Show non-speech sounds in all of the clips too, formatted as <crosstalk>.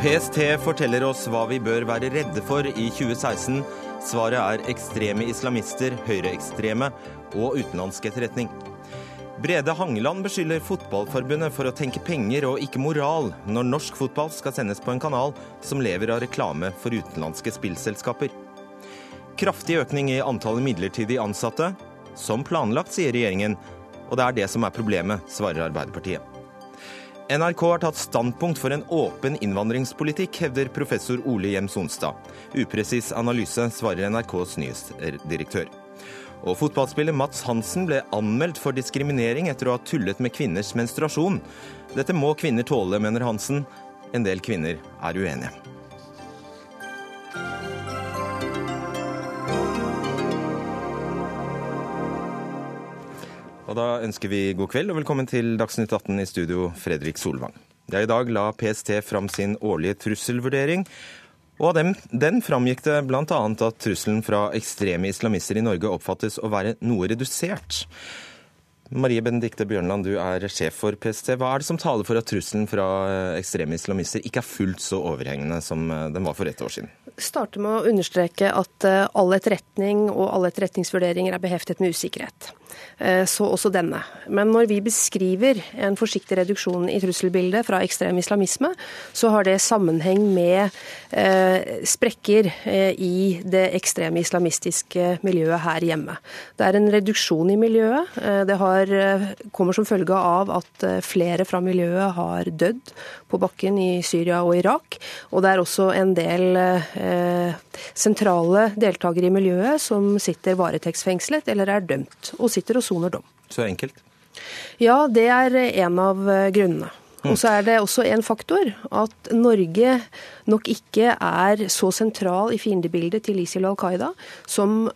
PST forteller oss hva vi bør være redde for i 2016. Svaret er ekstreme islamister, høyreekstreme og utenlandsk etterretning. Brede Hangeland beskylder Fotballforbundet for å tenke penger og ikke moral når norsk fotball skal sendes på en kanal som lever av reklame for utenlandske spillselskaper. Kraftig økning i antallet midlertidig ansatte. Som planlagt, sier regjeringen. Og det er det som er problemet, svarer Arbeiderpartiet. NRK har tatt standpunkt for en åpen innvandringspolitikk, hevder professor Ole Hjem Sonstad. Upresis analyse, svarer NRKs nyhetsdirektør. Og fotballspiller Mats Hansen ble anmeldt for diskriminering etter å ha tullet med kvinners menstruasjon. Dette må kvinner tåle, mener Hansen. En del kvinner er uenige. Og da ønsker vi god kveld og velkommen til Dagsnytt 18 i studio, Fredrik Solvang. Ja, I dag la PST fram sin årlige trusselvurdering. Og av dem, den framgikk det bl.a. at trusselen fra ekstreme islamister i Norge oppfattes å være noe redusert. Marie Benedikte Bjørnland, du er sjef for PST. Hva er det som taler for at trusselen fra ekstreme islamister ikke er fullt så overhengende som den var for ett år siden? Starte med å understreke at eh, all etterretning og alle etterretningsvurderinger er beheftet med usikkerhet. Eh, så også denne. Men når vi beskriver en forsiktig reduksjon i trusselbildet fra ekstrem islamisme, så har det sammenheng med eh, sprekker i det ekstreme islamistiske miljøet her hjemme. Det er en reduksjon i miljøet. Det har, kommer som følge av at flere fra miljøet har dødd på bakken i Syria og Irak. Og det er også en del sentrale deltakere i miljøet som sitter varetektsfengslet eller er dømt, og sitter og soner dom. Så enkelt? Ja, det er en av grunnene. Og så er det også en faktor at Norge nok ikke er så sentral i fiendebildet til ISIL og Al Qaida som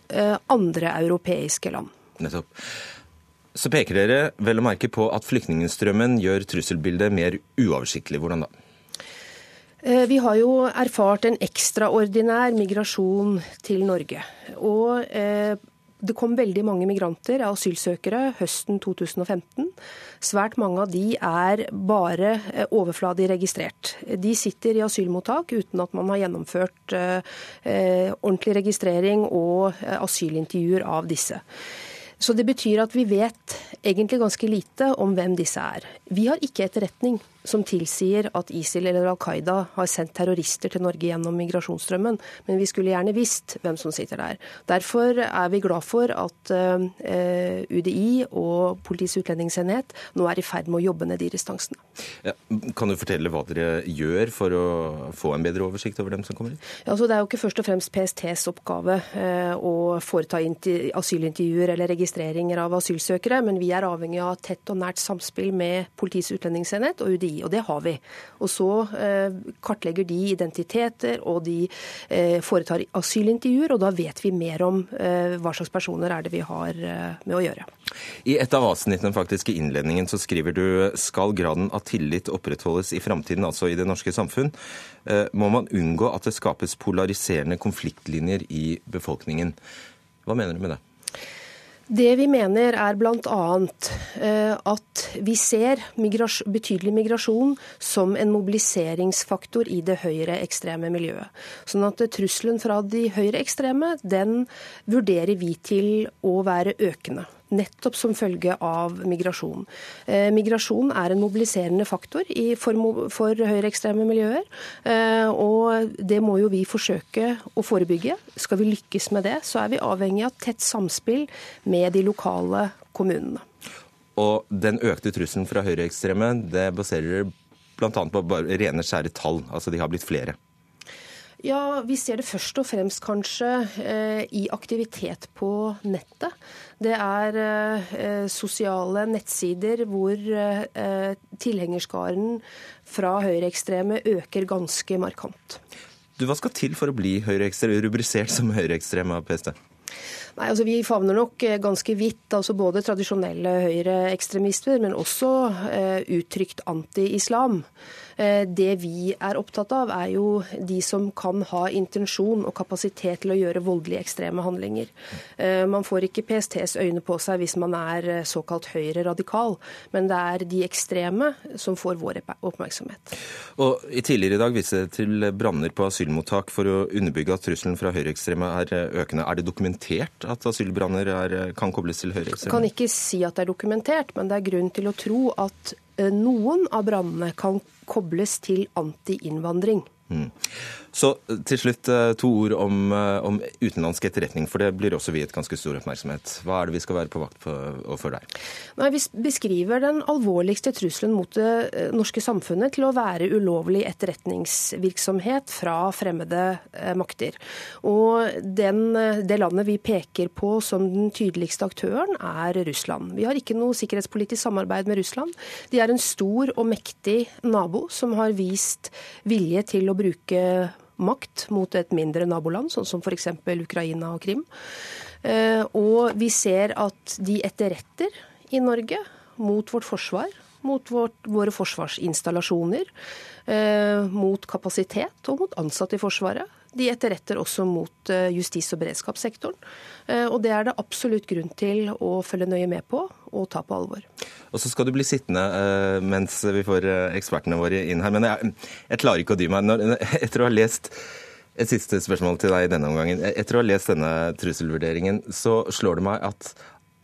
andre europeiske land. Nettopp. Så peker dere vel å merke på at flyktningstrømmen gjør trusselbildet mer uoversiktlig. Hvordan da? Vi har jo erfart en ekstraordinær migrasjon til Norge. Og det kom veldig mange migranter, asylsøkere, høsten 2015. Svært mange av de er bare overfladig registrert. De sitter i asylmottak uten at man har gjennomført ordentlig registrering og asylintervjuer av disse. Så det betyr at vi vet egentlig ganske lite om hvem disse er. Vi har ikke etterretning som tilsier at ISIL eller Al Qaida har sendt terrorister til Norge gjennom migrasjonsstrømmen, men vi skulle gjerne visst hvem som sitter der. Derfor er vi glad for at UDI og Politiets utlendingsenhet nå er i ferd med å jobbe ned de restansene. Ja, kan du fortelle hva dere gjør for å få en bedre oversikt over dem som kommer inn? Ja, altså det er jo ikke først og fremst PSTs oppgave å foreta asylintervjuer eller registreringer av asylsøkere, men vi er avhengig av tett og nært samspill med Politiets utlendingsenhet og UDI og det har vi. Og så eh, kartlegger de identiteter, og de eh, foretar asylintervjuer, og da vet vi mer om eh, hva slags personer er det vi har med å gjøre. I et av avsnittene faktisk i innledningen så skriver du skal graden av tillit opprettholdes i framtiden, altså i det norske samfunn, må man unngå at det skapes polariserende konfliktlinjer i befolkningen. Hva mener du med det? Det vi mener er bl.a. at vi ser betydelig migrasjon som en mobiliseringsfaktor i det høyreekstreme miljøet. Sånn at trusselen fra de høyreekstreme den vurderer vi til å være økende nettopp som følge av migrasjon. Eh, migrasjon er en mobiliserende faktor for, for høyreekstreme miljøer. Eh, og det må jo vi forsøke å forebygge. Skal vi lykkes med det, så er vi avhengig av tett samspill med de lokale kommunene. Og den økte trusselen fra høyreekstreme, det baserer bl.a. på bare rene skjære tall. Altså de har blitt flere. Ja, Vi ser det først og fremst kanskje eh, i aktivitet på nettet. Det er eh, sosiale nettsider hvor eh, tilhengerskaren fra høyreekstreme øker ganske markant. Du, Hva skal til for å bli rubrisert som høyreekstrem av PST? Nei, altså Vi favner nok eh, ganske vidt. altså Både tradisjonelle høyreekstremister, men også eh, uttrykt anti-islam. Eh, det vi er opptatt av, er jo de som kan ha intensjon og kapasitet til å gjøre voldelige ekstreme handlinger. Eh, man får ikke PSTs øyne på seg hvis man er eh, såkalt høyre radikal, men det er de ekstreme som får vår oppmerksomhet. Og i Tidligere i dag viste det til branner på asylmottak for å underbygge at trusselen fra høyreekstreme er økende. Er det dokumentert at asylbranner er, kan kobles til høyreekstreme? Jeg kan ikke si at det er dokumentert, men det er grunn til å tro at noen av brannene kan kobles til anti-innvandring. Mm. Så eh, til slutt eh, to ord om, eh, om, utenlandsk etterretning, for det blir også viet ganske stor oppmerksomhet. Hva er det vi skal være på vakt for der? Nei, vi beskriver den alvorligste trusselen mot det norske samfunnet til å være ulovlig etterretningsvirksomhet fra fremmede makter. Og den, det landet vi peker på som den tydeligste aktøren, er Russland. Vi har ikke noe sikkerhetspolitisk samarbeid med Russland. De er en stor og mektig nabo som har vist vilje til å bruke makt mot et mindre naboland, sånn som f.eks. Ukraina og Krim. Eh, og vi ser at de etterretter i Norge mot vårt forsvar, mot vårt, våre forsvarsinstallasjoner, eh, mot kapasitet og mot ansatte i Forsvaret. De etterretter også mot eh, justis- og beredskapssektoren. Og det er det absolutt grunn til å følge nøye med på og ta på alvor. Og så skal du bli sittende uh, mens vi får ekspertene våre inn her. Men jeg, jeg klarer ikke å dy meg. Når, <laughs> etter å ha lest et siste spørsmål til deg i denne omgangen. Etter å ha lest denne trusselvurderingen, så slår det meg at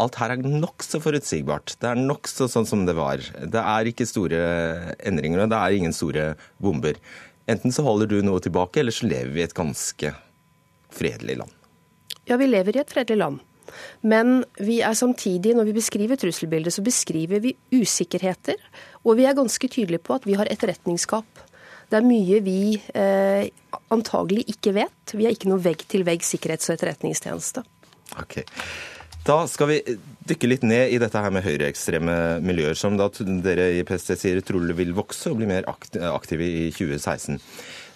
alt her er nokså forutsigbart. Det er nokså sånn som det var. Det er ikke store endringer, og det er ingen store bomber. Enten så holder du noe tilbake, eller så lever vi i et ganske fredelig land. Ja, vi lever i et fredelig land. Men vi er samtidig, når vi beskriver trusselbildet, så beskriver vi usikkerheter. Og vi er ganske tydelige på at vi har etterretningsskap. Det er mye vi eh, antagelig ikke vet. Vi har ikke noe vegg-til-vegg sikkerhets- og etterretningstjeneste. Okay. Da skal vi dykke litt ned i dette her med høyreekstreme miljøer, som da dere i PST sier trolig vil vokse og bli mer aktive i 2016.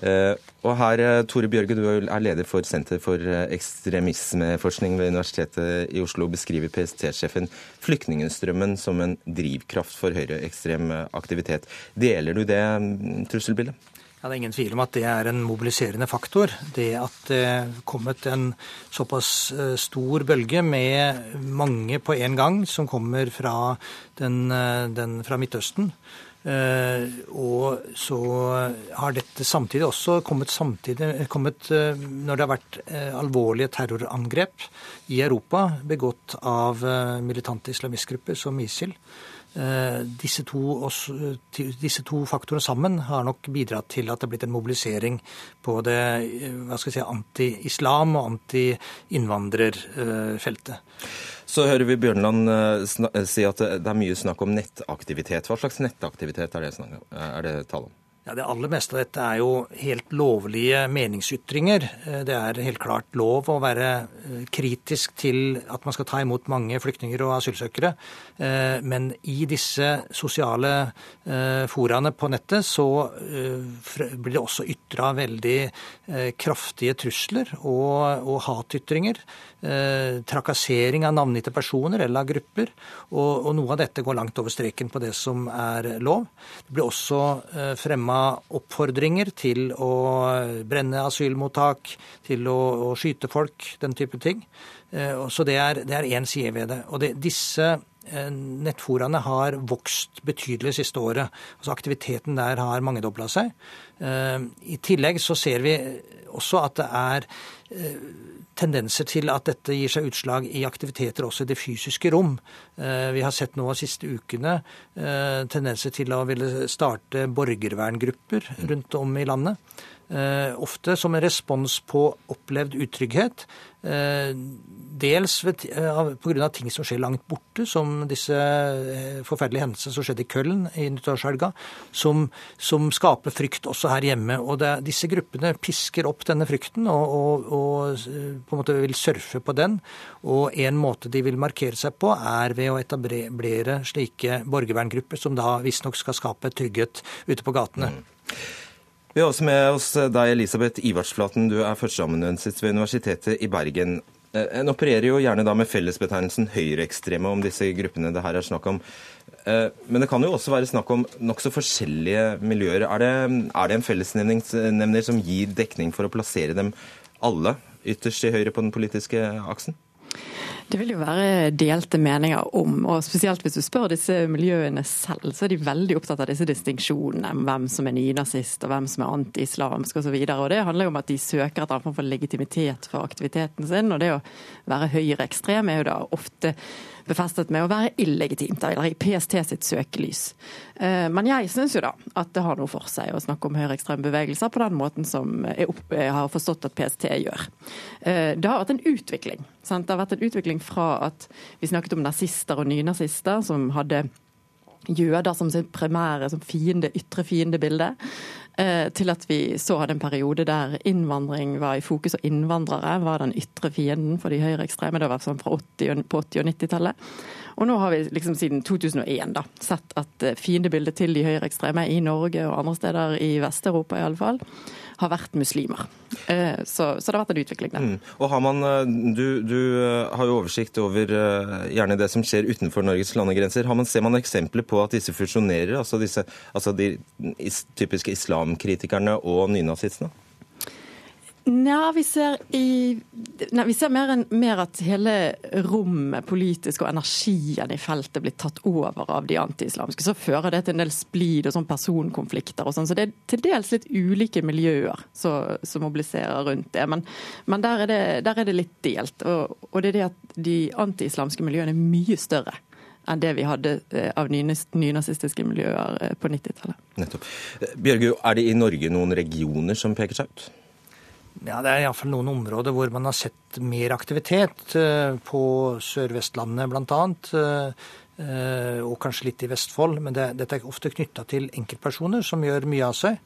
Eh, og her, eh, Tore Bjørge, du er leder for Senter for eh, ekstremismeforskning ved Universitetet i Oslo. Beskriver PST-sjefen flyktningstrømmen som en drivkraft for høyreekstrem aktivitet. Deler du det mm, trusselbildet? Ja, Det er ingen tvil om at det er en mobiliserende faktor. Det at det kommet en såpass stor bølge med mange på en gang som kommer fra, den, den, fra Midtøsten. Eh, og så har dette samtidig også kommet, samtidig, kommet eh, når det har vært eh, alvorlige terrorangrep i Europa begått av militante islamistgrupper som ISIL. Disse to, disse to, faktorene sammen har nok bidratt til at det er blitt en mobilisering på det jeg si, anti-islam og anti-innvandrerfeltet. Så hører vi Bjørnland eh, si at det er mye snakk om nettaktivitet. Hva slags nettaktivitet er det, er det tale om? Ja, Det aller meste av dette er jo helt lovlige meningsytringer. Eh, det er helt klart lov å være eh, kritisk til at man skal ta imot mange flyktninger og asylsøkere. Eh, men i disse sosiale foraene på nettet så blir det også ytra veldig kraftige trusler og, og hatytringer. Trakassering av navngitte personer eller av grupper. Og, noe av dette går langt over streken på det som er lov. Det blir også fremma oppfordringer til å brenne asylmottak, til å, å skyte folk, den type ting. Eh, så det er én side ved det. Og det, disse eh, nettforaene har vokst betydelig siste året. Altså Aktiviteten der har mangedobla seg. Eh, I tillegg så ser vi også at det er tendenser til at dette gir seg utslag i aktiviteter også i det fysiske rom. Eh, vi har sett nå de siste ukene eh, tendenser til å ville starte borgerverngrupper rundt om i landet. Eh, ofte som en respons på opplevd utrygghet. Dels pga. ting som skjer langt borte, som disse forferdelige hendelsene som skjedde i Køllen i nyttårshelga, som, som, skaper frykt også her hjemme. Og det, disse gruppene pisker opp denne frykten og, og, og på en måte vil surfe på den. Og en måte de vil markere seg på, er ved å etablere slike borgerverngrupper, som da visstnok skal skape trygghet ute på gatene. Mm. Vi har også med oss deg, Elisabeth Ivartsflaten. Du er førsteamanuensis ved Universitetet i Bergen. En opererer jo gjerne da med fellesbetegnelsen høyreekstreme om disse gruppene det her er snakk om. Men det kan jo også være snakk om nokså forskjellige miljøer. Er det, er det en fellesnevner som gir dekning for å plassere dem alle ytterst til høyre på den politiske aksen? Det vil jo være delte meninger om, og spesielt hvis du spør disse miljøene selv, så er de veldig opptatt av disse distinksjonene hvem som er nynazist og hvem som er anti-islamsk osv. Det handler jo om at de søker et annet for legitimitet for aktiviteten sin, og det å være høyreekstrem er jo da ofte befestet med å være illegitimt, eller i PST sitt søkelys. Eh, men jeg syns jo da at det har noe for seg å snakke om høyreekstreme bevegelser på den måten som jeg, har forstått at PST gjør. Eh, det har vært en utvikling. Sant? Det har vært en utvikling fra at vi snakket om nazister og nynazister som hadde jøder som sin primære som fiende, ytre fiendebilde. Eh, til at vi så hadde en periode der innvandring var i fokus, og innvandrere var den ytre fienden for de høyreekstreme. Det var sånn fra 80, på 80- og 90-tallet. Og nå har vi liksom siden 2001 da, sett at eh, fiendebildet til de høyreekstreme i Norge og andre steder i Vest-Europa i alle fall, har vært muslimer. Eh, så, så, det har vært en utvikling der. Mm. Og har man, du, du, har jo oversikt over gjerne det som skjer utenfor Norges landegrenser. Man, ser man eksempler på at disse fusjonerer, altså, disse, altså de typiske islamkritikerne og nynazistene? Nja, vi nei, vi ser mer, en, mer, at hele rommet politisk og energien i feltet blir tatt over av de antiislamske. Så fører det til en del splid og sånn personkonflikter og sånn. Så det er til dels litt ulike miljøer som mobiliserer rundt det. Men, men der, er det, der, er det, litt delt. Og, og det er det at de antiislamske miljøene er mye større enn det vi hadde eh, av nynazistiske miljøer eh, på 90-tallet. Nettopp. Bjørgu, er det i Norge noen regioner som peker seg ut? Ja, Det er iallfall noen områder hvor man har sett mer aktivitet. Eh, på Sør-Vestlandet bl.a. Og kanskje litt i Vestfold. Men det, dette er ofte knytta til enkeltpersoner som gjør mye av seg.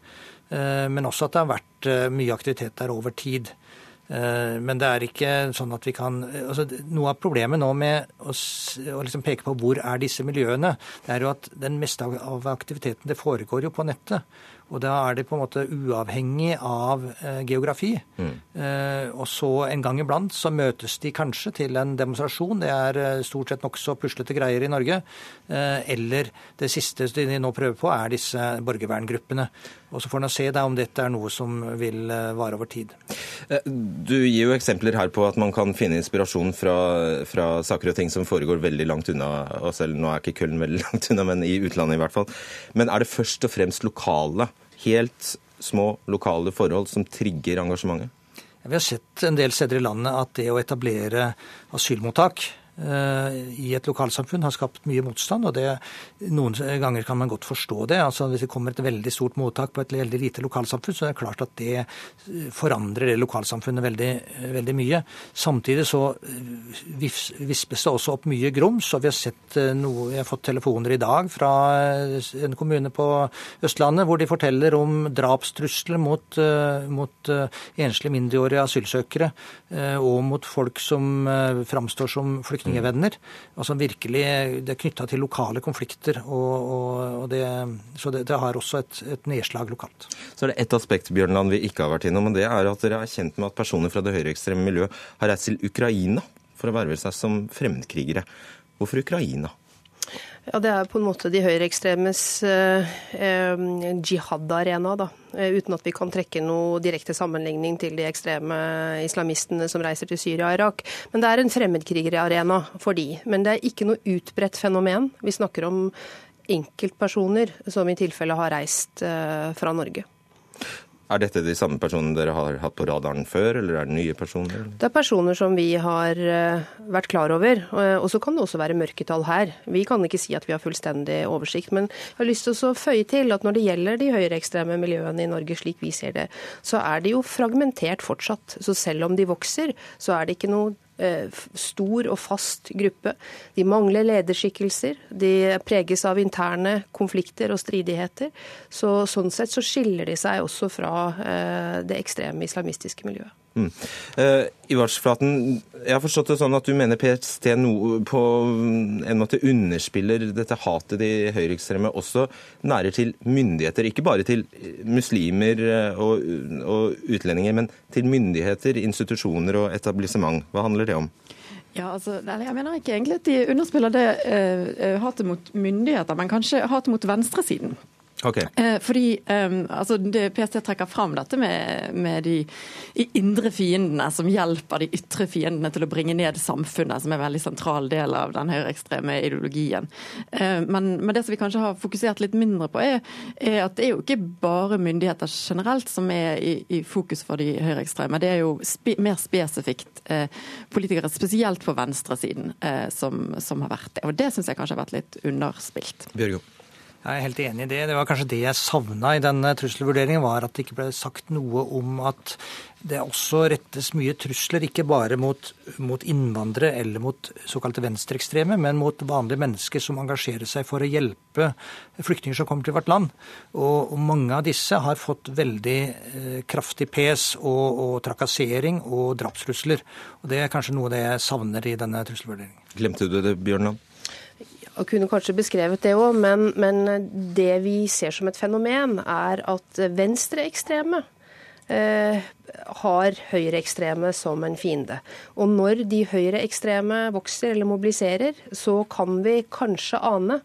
Men også at det har vært mye aktivitet der over tid. Eh, men det er ikke sånn at vi kan altså Noe av problemet nå med å, å liksom peke på hvor er disse miljøene, det er jo at den meste av aktiviteten det foregår jo på nettet. Og da er det på en måte uavhengig av eh, geografi. Mm. Eh, og så en gang iblant så møtes de kanskje til en demonstrasjon. Det er eh, stort sett nokså puslete greier i Norge. Eh, eller det siste de nå prøver på, er disse borgerverngruppene. Og så får en se da om dette er noe som vil eh, vare over tid. Eh, du gir jo eksempler her på at man kan finne inspirasjon fra, fra saker og ting som foregår veldig langt unna oss selv. Nå er ikke Køln veldig <laughs> langt unna, men i utlandet i hvert fall. Men er det først og fremst lokale helt små lokale forhold som trigger engasjementet? Vi har sett en del steder i landet at det å etablere asylmottak i et lokalsamfunn har skapt mye motstand. og det, Noen ganger kan man godt forstå det. altså Hvis det kommer et veldig stort mottak på et veldig lite lokalsamfunn, så er det klart at det eh, forandrer det lokalsamfunnet veldig, eh, veldig mye. Samtidig så vispes det også opp mye grums. og Vi har sett noe, jeg har fått telefoner i dag fra en kommune på Østlandet hvor de forteller om drapstrusler mot, mot enslige mindreårige asylsøkere og mot folk som framstår som flyktninger flyktningvenner. Altså virkelig, Det er knytta til lokale konflikter. og, og, og det, Så det, det, har også et, et, nedslag lokalt. Så er det ett aspekt Bjørnland, vi ikke har vært innom, og det er at dere er kjent med at personer fra det høyreekstreme miljøet har reist til Ukraina for å verve seg som fremmedkrigere. Hvorfor Ukraina? Ja, Det er på en måte de høyreekstremes eh, jihad-arena, da. Eh, uten at vi kan trekke noe direkte sammenligning til de ekstreme islamistene som reiser til Syria og Irak. Men det er en fremmedkrigerarena for de. Men det er ikke noe utbredt fenomen. Vi snakker om enkeltpersoner som i tilfelle har reist eh, fra Norge. Er dette de samme personene dere har hatt på radaren før, eller er det nye personer? Det er personer som vi har eh, vært klar over. Og så kan det også være mørketall her. Vi kan ikke si at vi har fullstendig oversikt. Men jeg har lyst til å føye til at når det gjelder de høyreekstreme miljøene i Norge, slik vi ser det, så er de jo fragmentert fortsatt. Så selv om de vokser, så er det ikke noe Eh, stor og fast gruppe. De mangler lederskikkelser. De preges av interne konflikter og stridigheter. Så, sånn sett så skiller de seg også fra eh, det ekstreme islamistiske miljøet. Mm. Uh, Ivarsflaten, jeg har forstått det sånn at du mener PST no, på en måte underspiller dette hatet de høyreekstreme også nærer til myndigheter. Ikke bare til muslimer og, og utlendinger, men til myndigheter, institusjoner og etablissement. Hva handler det om? Ja, altså, Jeg mener ikke egentlig at de underspiller det uh, hatet mot myndigheter, men kanskje hatet mot venstresiden. Okay. Eh, fordi um, altså det PST trekker fram dette med, med de indre fiendene som hjelper de ytre fiendene til å bringe ned samfunnet, som er en veldig sentral del av den høyreekstreme ideologien. Uh, men, men, det som vi kanskje har fokusert litt mindre på, er, er, at det er jo ikke bare myndigheter generelt som er i, i fokus for de høyreekstreme. Det er jo spe, mer spesifikt eh, politikere, spesielt på venstresiden, eh, som, som har vært det. Og det syns jeg kanskje har vært litt underspilt. Bjørgo. Jeg er helt enig i det. Det var kanskje det jeg savna i denne trusselvurderingen, var at det ikke ble sagt noe om at det også rettes mye trusler, ikke bare mot, mot innvandrere eller mot såkalte venstreekstreme, men mot vanlige mennesker som engasjerer seg for å hjelpe flyktninger som kommer til vårt land. Og, og mange av disse har fått veldig eh, kraftig pes og, og, trakassering og drapstrusler. Og Det er kanskje noe av det jeg savner i denne trusselvurderingen. Glemte du det, Bjørnland? Og kunne kanskje beskrevet det òg, men, men, det vi ser som et fenomen, er at venstreekstreme eh, har høyreekstreme som en fiende. Og når de høyreekstreme vokser eller mobiliserer, så kan vi kanskje ane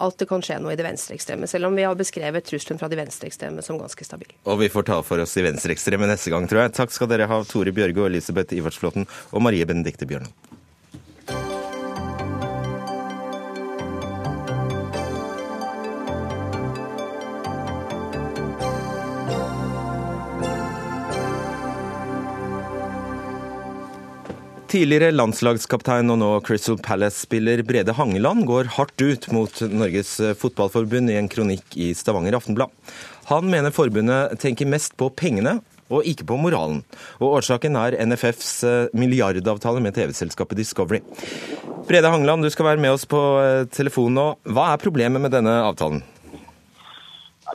at det kan skje noe i det venstreekstreme, selv om vi har beskrevet trusselen fra de venstreekstreme som ganske stabil. Og vi får ta for oss de venstreekstreme neste gang, tror jeg. Takk skal dere ha, Tore Bjørge og Elisabeth Ivartsflåten og Marie Benedicte Bjørnland. Tidligere landslagskaptein og nå Crystal Palace-spiller Brede Hangeland går hardt ut mot Norges Fotballforbund i en kronikk i Stavanger Aftenblad. Han mener forbundet tenker mest på pengene og ikke på moralen. Og Årsaken er NFFs eh, milliardavtale med TV-selskapet Discovery. Brede Hangeland, du skal være med oss på eh, telefon nå. Hva er problemet med denne avtalen?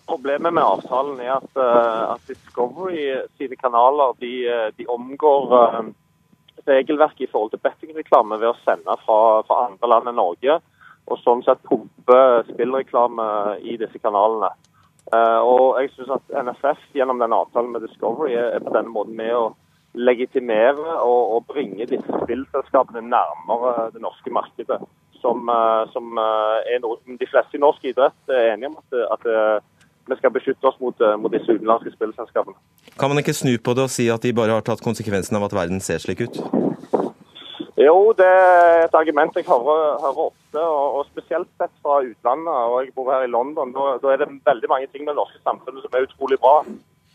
Problemet med avtalen er at, eh, at Discovery sine kanaler de, de omgår regelverket i forhold til bettingreklame ved å sende fra, fra, andre land enn Norge, og sånn sett pumpe spillreklame i disse kanalene. Uh, og jeg synes at NFF gjennom den avtalen med Discovery er, på denne måten med å legitimere og, og bringe disse spillselskapene nærmere det norske markedet. Som, uh, som uh, er noe de fleste i norsk idrett er enige om at, at vi skal beskytte oss mot, mot disse utenlandske spillselskapene. Kan man ikke snu på det og si at de bare har tatt konsekvensen av at verden ser slik ut? Jo, det er et argument jeg hører, hører ofte, og, og, spesielt sett fra utlandet. og Jeg bor her i London. Da, da er det veldig mange ting med det norske samfunnet som er utrolig bra.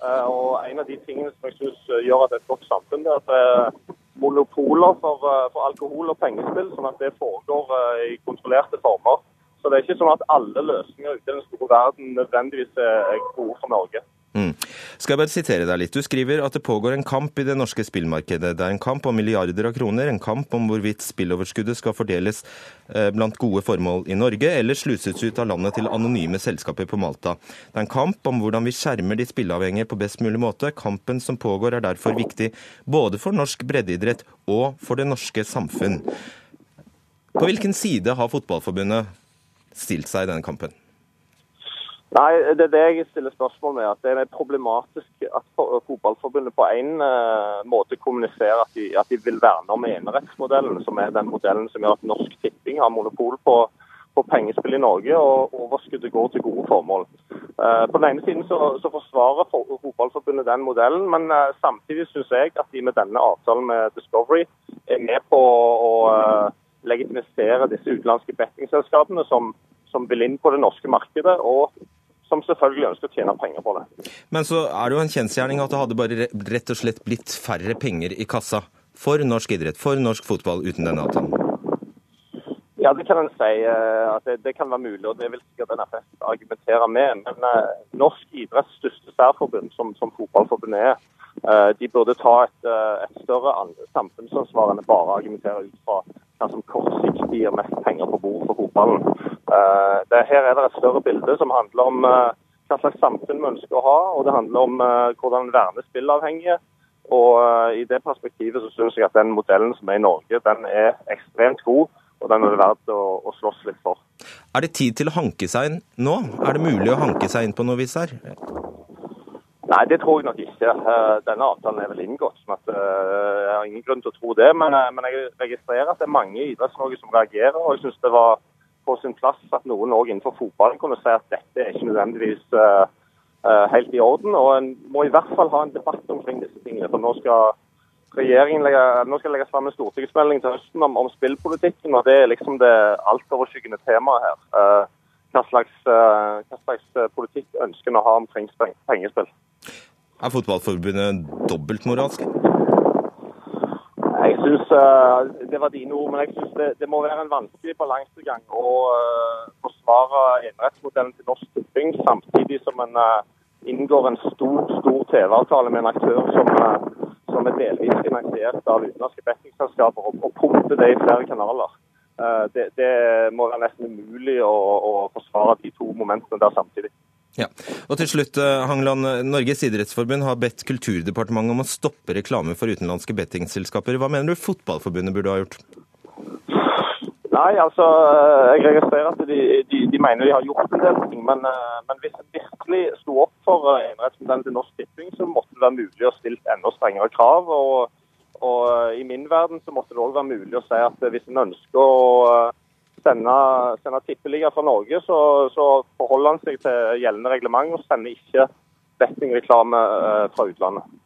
Uh, og En av de tingene som jeg synes gjør at det er et godt samfunn, det er at det er monopoler for, for alkohol og pengespill, sånn at det foregår uh, i kontrollerte former. Så det er ikke sånn at alle løsninger ute i den store verden nødvendigvis er gode for Norge. Mm. Skal jeg bare sitere deg litt. Du skriver at det pågår en kamp i det norske spillmarkedet. Det er en kamp om milliarder av kroner, en kamp om hvorvidt spilloverskuddet skal fordeles eh, blant gode formål i Norge, eller sluses ut av landet til anonyme selskaper på Malta. Det er en kamp om hvordan vi skjermer de spilleavhengige på best mulig måte. Kampen som pågår er derfor viktig både for norsk breddeidrett og for det norske samfunn. På hvilken side har Fotballforbundet stilt seg i denne kampen? Nei, Det er det jeg stiller spørsmål med. Det er problematisk at Fotballforbundet på en uh, måte kommuniserer at de, at de, vil verne om enerettsmodellen, som er den modellen som gjør at Norsk Tipping har monopol på, på pengespill i Norge, og overskuddet går til gode formål. Uh, på den ene siden så, så forsvarer Fotballforbundet den modellen, men uh, samtidig syns jeg at de med denne avtalen med Discovery er med på å legitimisere disse utenlandske bettingselskapene som, som vil inn på det norske markedet. og som selvfølgelig ønsker å tjene penger på det. Men så er det jo en kjensgjerning at det hadde bare rett og slett blitt færre penger i kassa for norsk idrett, for norsk fotball, uten denne avtalen? Ja, det kan en si. Eh, at det, det, kan være mulig, og det vil sikkert NFF argumentere med. Men uh, norsk idretts største særforbund, som, som Fotballforbundet er, uh, de burde ta et, et større samfunnsansvar enn bare argumentere ut fra hva som kortsiktig gir mest penger på bordet for fotballen. Eh, her er det et større bilde som handler om eh, hva slags samfunn vi ønsker å ha, og det handler om eh, hvordan verne spillavhengige. Og I det perspektivet så synes jeg at den modellen som er i Norge, den er ekstremt god. Og den er det verdt å, å slåss litt for. Er det tid til å hanke seg inn nå? Er det mulig å hanke seg inn på noe vis her? Nei, det tror jeg nok ikke. Denne avtalen er vel inngått. sånn at Jeg har ingen grunn til å tro det. Men, men jeg registrerer at det er mange i Idretts-Norge som reagerer. Og jeg syns det var på sin plass at noen òg innenfor fotballen kunne si at dette er ikke nødvendigvis helt i orden. Og en må i hvert fall ha en debatt omkring disse tingene. For nå skal regjeringen legge, nå skal legges fram en stortingsmelding til høsten om, om, spillpolitikken. og Det er liksom det altoverskyggende temaet her. Hva, slags, hva slags politikk ønsker en å ha omkring pengespill? Er Fotballforbundet dobbeltmoralske? Jeg synes, uh, Det var dine ord, men jeg synes det, det, må være en vanskelig balansegang å uh, forsvare enerettsmodellen til Norsk Tipping samtidig som en uh, inngår en stor stor TV-avtale med en aktør som, som, er delvis finansiert av utenlandske bettingselskaper, og, og pumper det i flere kanaler. Det, det, må være nesten umulig å, å forsvare de to momentene der samtidig. Ja. Og til slutt, eh, Hangland. Norges idrettsforbund har bedt Kulturdepartementet om å stoppe reklame for utenlandske bettingselskaper. Hva mener du Fotballforbundet burde ha gjort? Nei, altså, eh, Jeg registrerer at de, de, de mener de har gjort en del ting. Men, eh, men hvis en virkelig sto opp for enerettsmodellen til Norsk Tipping, så måtte det være mulig å stille enda strengere krav. Og, og I min verden så måtte det òg være mulig å si at hvis en ønsker å sende, sende tippeliga fra Norge, så, så, forholder han seg til gjeldende reglement og sender ikke bettingreklame eh, fra utlandet.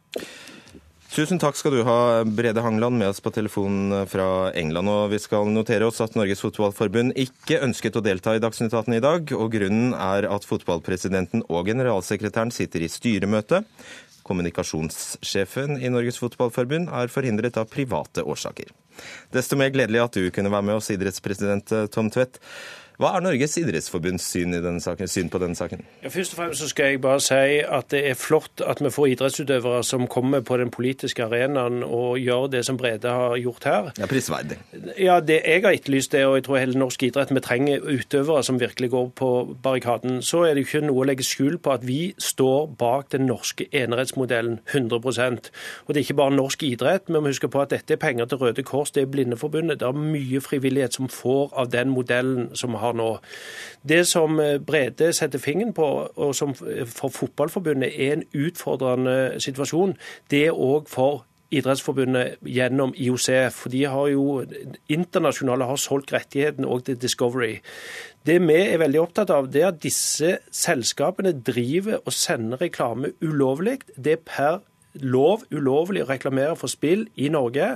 Tusen takk skal du ha, Brede Hangland, med oss på telefonen fra England. Og vi skal notere oss at Norges Fotballforbund ikke ønsket å delta i Dagsnytt 18 i dag. Og grunnen er at fotballpresidenten og generalsekretæren sitter i styremøte. Kommunikasjonssjefen i Norges Fotballforbund er forhindret av private årsaker. Desto mer gledelig at du kunne være med oss, idrettspresident Tom Tvedt. Hva er Norges idrettsforbunds syn, syn, på denne saken? Ja, først og fremst så skal jeg bare si at det er flott at vi får idrettsutøvere som kommer på den politiske arenaen og gjør det som Brede har gjort her. Ja, Prisverdig. Ja, det jeg har etterlyst det, og jeg tror hele norsk idrett, vi trenger utøvere som virkelig går på barrikaden. Så er det ikke noe å legge skjul på at vi står bak den norske enerettsmodellen 100% Og det er ikke bare norsk idrett. Vi må huske på at dette er penger til Røde Kors, det er Blindeforbundet. Det er mye frivillighet som får av den modellen som vi har har nå. Det som eh, Brede setter fingeren på, og som for Fotballforbundet er en utfordrende situasjon, det er òg for Idrettsforbundet gjennom IOC. For de har jo internasjonale har solgt rettighetene òg til Discovery. Det vi er veldig opptatt av, det er at disse selskapene driver og sender reklame ulovlig. Det er per lov ulovlig å reklamere for spill i Norge.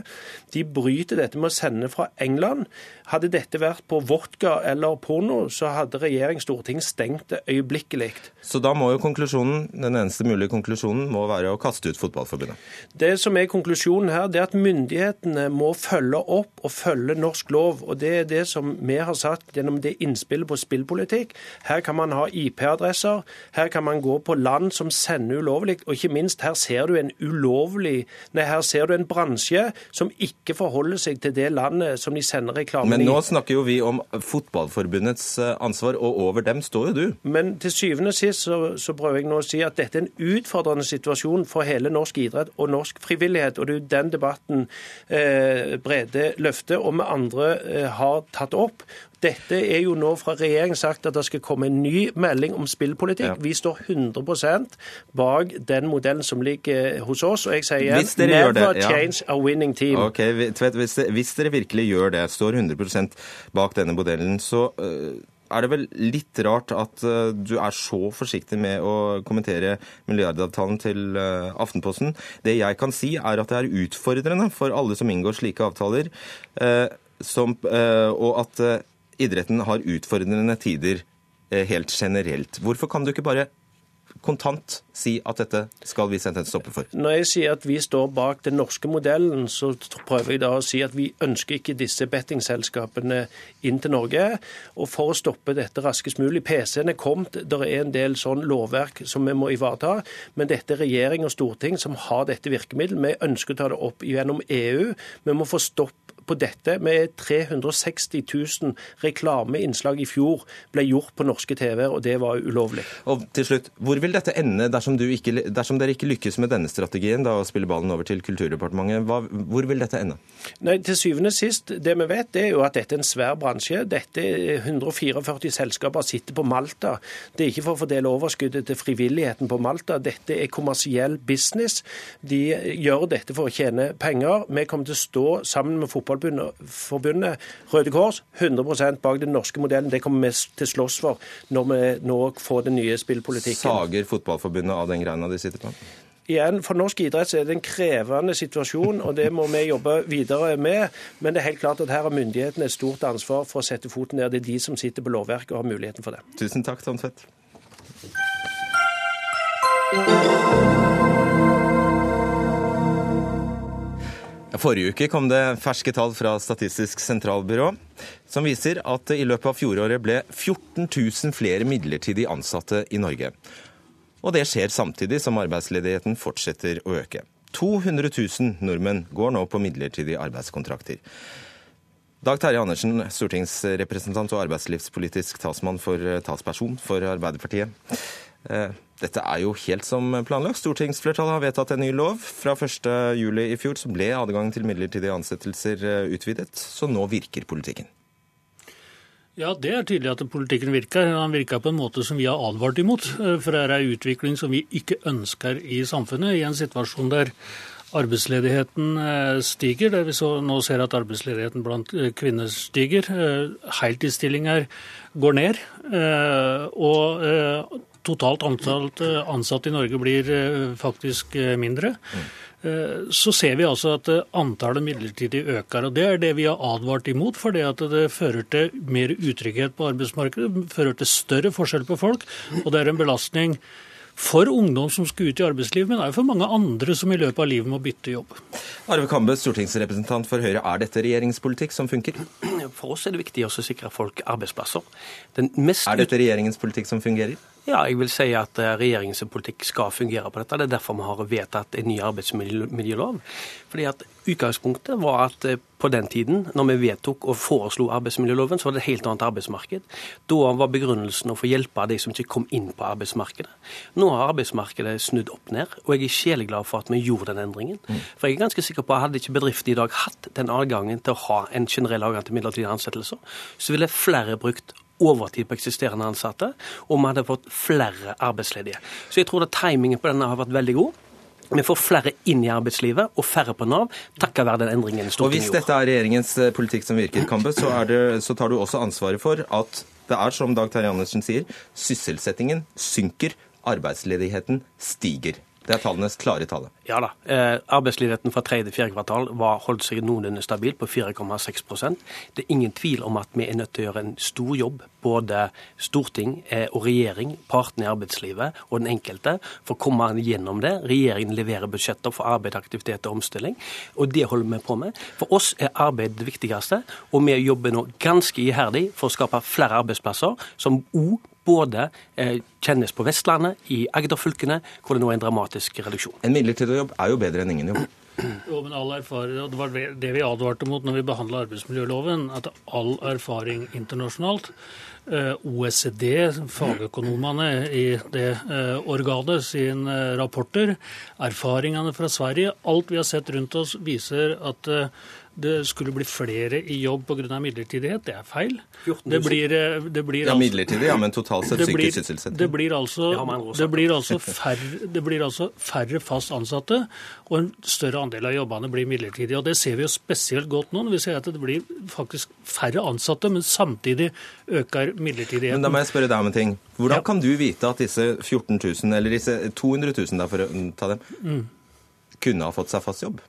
De bryter dette med å sende fra England. Hadde dette vært på vodka eller porno, så hadde regjering storting stengt det øyeblikkelig. Så da må jo konklusjonen, den eneste mulige konklusjonen må være å kaste ut Fotballforbundet? Det som er konklusjonen her, det er at myndighetene må følge opp og følge norsk lov. og Det er det som vi har sagt gjennom det innspillet på spillpolitikk. Her kan man ha IP-adresser, her kan man gå på land som sender ulovlig, og ikke minst her ser du en ulovlig Nei, her ser du en bransje som ikke forholder seg til det landet som de sender reklame men nå snakker jo vi om Fotballforbundets eh, ansvar, og over dem står jo du. Men til syvende og sist så, så, prøver jeg nå å si at dette er en utfordrende situasjon for hele norsk idrett og norsk frivillighet. Og det er jo den debatten eh, Brede løfter, og vi andre eh, har tatt opp. Dette er jo nå fra regjeringen sagt at det skal komme en ny melding om spillpolitikk. Ja. Vi står 100% bak den modellen som ligger hos oss. Og jeg sier igjen never det, ja. change a winning team. Ok, hvis, hvis, dere virkelig gjør det, står 100% bak denne modellen, så uh, er det vel litt rart at uh, du er så forsiktig med å kommentere milliardavtalen til Aftenposten. Det jeg kan si, er at det er utfordrende for alle som inngår slike avtaler, som, og at idretten har utfordrende tider eh, helt generelt. Hvorfor kan du ikke bare kontant si at dette skal vi sette en stopper for? Når jeg sier at vi står bak den norske modellen, så prøver jeg da å si at vi ønsker ikke disse bettingselskapene inn til Norge. Og for å stoppe dette raskest mulig PC-en er kommet, det er en del sånn lovverk som vi må ivareta. Men dette er regjering og storting som har dette virkemiddelet. Vi ønsker å ta det opp gjennom EU. Vi må få stopp på dette med 360 000 reklameinnslag i fjor ble gjort på norske TV, og det var ulovlig. Og til slutt, Hvor vil dette ende dersom, ikke, dersom dere ikke lykkes med denne strategien, da å spille ballen over til Kulturdepartementet? Hva, hvor vil dette ende? Nei, Til syvende og sist, det vi vet, det er jo at dette er en svær bransje. Dette er 144 selskaper sitter på Malta. Det er ikke for å fordele overskuddet til frivilligheten på Malta. Dette er kommersiell business. De gjør dette for å tjene penger. Vi kommer til å stå sammen med Fotballforbundet, Røde Kors, 100% bak den norske modellen. Det kommer vi til å slåss for når vi nå får den nye spillpolitikken. Sager Fotballforbundet av den greina de sitter på? Igjen, For norsk idrett så er det en krevende situasjon, og det må vi jobbe videre med. Men det er helt klart at her har myndighetene et stort ansvar for å sette foten ned. Det er de som sitter på lovverket og har muligheten for det. Tusen takk, Tom Tvedt. Forrige uke kom det ferske tall fra Statistisk sentralbyrå som viser at i løpet av fjoråret ble 14 000 flere midlertidig ansatte i Norge. Og det skjer samtidig som arbeidsledigheten fortsetter å øke. 200 000 nordmenn går nå på midlertidige arbeidskontrakter. Dag Terje Andersen, stortingsrepresentant og arbeidslivspolitisk talsmann for eh, talsperson for Arbeiderpartiet. Dette er jo helt som planlagt. Stortingsflertallet har vedtatt en ny lov. Fra 1.7 i fjor så ble adgangen til midlertidige ansettelser eh, utvidet, så nå virker politikken. Ja, Det er tydelig at politikken virker. Den virker på en måte som vi har advart imot. Eh, for det er en utvikling som vi ikke ønsker i samfunnet, i en situasjon der arbeidsledigheten eh, stiger. Der vi nå ser at arbeidsledigheten blant kvinner stiger. Heltidsstillinger går ned. Og totalt antall ansatte i Norge blir faktisk mindre. Mm. Eh, så ser vi altså at eh, antallet midlertidig øker. og Det er det vi har advart imot, for det at det fører til mer utrygghet på arbeidsmarkedet, fører til større forskjell på folk, og det er en belastning for ungdom som skal ut i arbeidslivet, men også for mange andre som i løpet av livet må bytte jobb. Arve Kambe, stortingsrepresentant for Høyre. Er dette regjeringspolitikk som funker? For oss er det viktig å sikre folk arbeidsplasser. er dette regjeringens politikk som fungerer? Ja, jeg vil si at eh, regjeringens politikk skal fungere på dette. Det er derfor vi har vedtatt en ny arbeidsmiljølov. Fordi at Utgangspunktet var at eh, på den tiden, når vi vedtok og foreslo arbeidsmiljøloven, så var det et helt annet arbeidsmarked. Da var begrunnelsen å få hjelpe de som ikke kom inn på arbeidsmarkedet. Nå har arbeidsmarkedet snudd opp ned, og jeg er sjeleglad for at vi gjorde den endringen. Mm. For jeg er ganske sikker på at hadde ikke bedriften i dag hatt den adgangen til å ha en generell adgang til midlertidige ansettelser, så ville flere brukt overtid på eksisterende ansatte, og vi hadde fått flere arbeidsledige. Så jeg tror at timingen på denne har vært veldig god. Vi får flere inn i arbeidslivet og færre på Nav, takket være den endringen Stortinget gjorde. Og Hvis dette er regjeringens eh, politikk som virker, Kambe, så, det, så tar du også ansvaret for at det er som Dag Terje Andersen sier, sysselsettingen synker, arbeidsledigheten stiger. Det er tallenes klare tale. Ja da. Eh, arbeidsledigheten fra tredje til fjerde kvartal var holdt seg noenlunde stabil på 4,6% Det er ingen tvil om at vi er nødt til å gjøre en stor jobb, både storting eh, og regjering, partene i arbeidslivet og den enkelte, for å komme gjennom det. Regjeringen leverer budsjetter for arbeid, aktivitet og omstilling, og det holder vi på med. For oss er arbeid det viktigste, og vi jobber nå ganske iherdig for å skape flere arbeidsplasser, som òg både eh, kjennes på Vestlandet, i Agder-fylkene, hvor det nå er en dramatisk reduksjon. En midlertidig jobb er jo bedre enn ingen jobb. Jo, men all erfaring, og Det var det vi advarte mot når vi behandla arbeidsmiljøloven, at all erfaring internasjonalt eh, OECD, fagøkonomene i det eh, organet, sine rapporter, erfaringene fra Sverige, alt vi har sett rundt oss, viser at det skulle bli flere i jobb pga. midlertidighet. Det er feil. Det blir, eh, det blir ja, midlertidig, ja, men totalt sett psykisk sysselsetting. Det blir, altså, det, blir altså færre, det blir altså færre fast ansatte, og en større andel av jobbene blir midlertidige. Og Det ser vi jo spesielt godt nå, når vi ser at det blir faktisk færre ansatte, men samtidig øker midlertidigheten. Men da må jeg spørre deg om en ting. Hvordan ja. kan du vite at disse 14 000, eller disse 200 000, da, for å ta dem, mm. kunne ha fått seg fast jobb?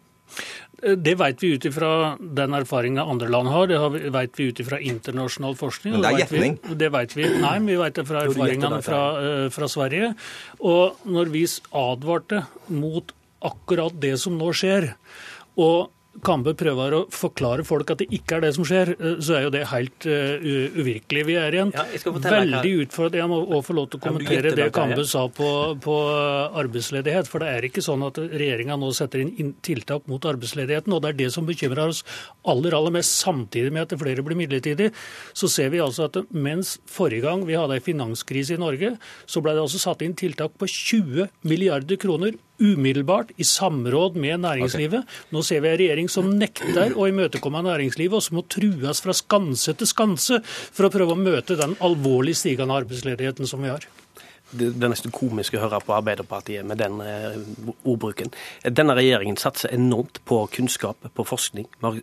Det vet vi ut ifra den erfaringa andre land har, det vet vi ut ifra internasjonal forskning. Men det er gjetning? Det vet vi. Nei, vi vet det fra erfaringene fra, eh, fra Sverige. Og når vi advarte mot akkurat det som nå skjer, og Kambe prøver å forklare folk at det ikke er det som skjer, eh, så er jo det helt uh, uvirkelig. Vi er i en Ja, veldig utfordret Jeg må også få lov til å kommentere det Kambe sa på, på arbeidsledighet. For det er ikke sånn at regjeringa nå setter inn tiltak mot arbeidsledigheten. Og det er det som bekymrer oss aller, aller mest. Samtidig med at flere blir midlertidig, så ser vi altså at mens forrige gang vi hadde en finanskrise i Norge, så ble det altså satt inn tiltak på 20 milliarder kroner umiddelbart i samråd med næringslivet. Nå ser vi en regjering som nekter å imøtekomme næringslivet, og som må trues fra skanse til skanse for å prøve å møte den alvorlig stigende arbeidsledigheten som vi har. Det, er nesten komisk å høre på Arbeiderpartiet med den eh, ordbruken. Denne regjeringen satser enormt på kunnskap, på forskning. Vi har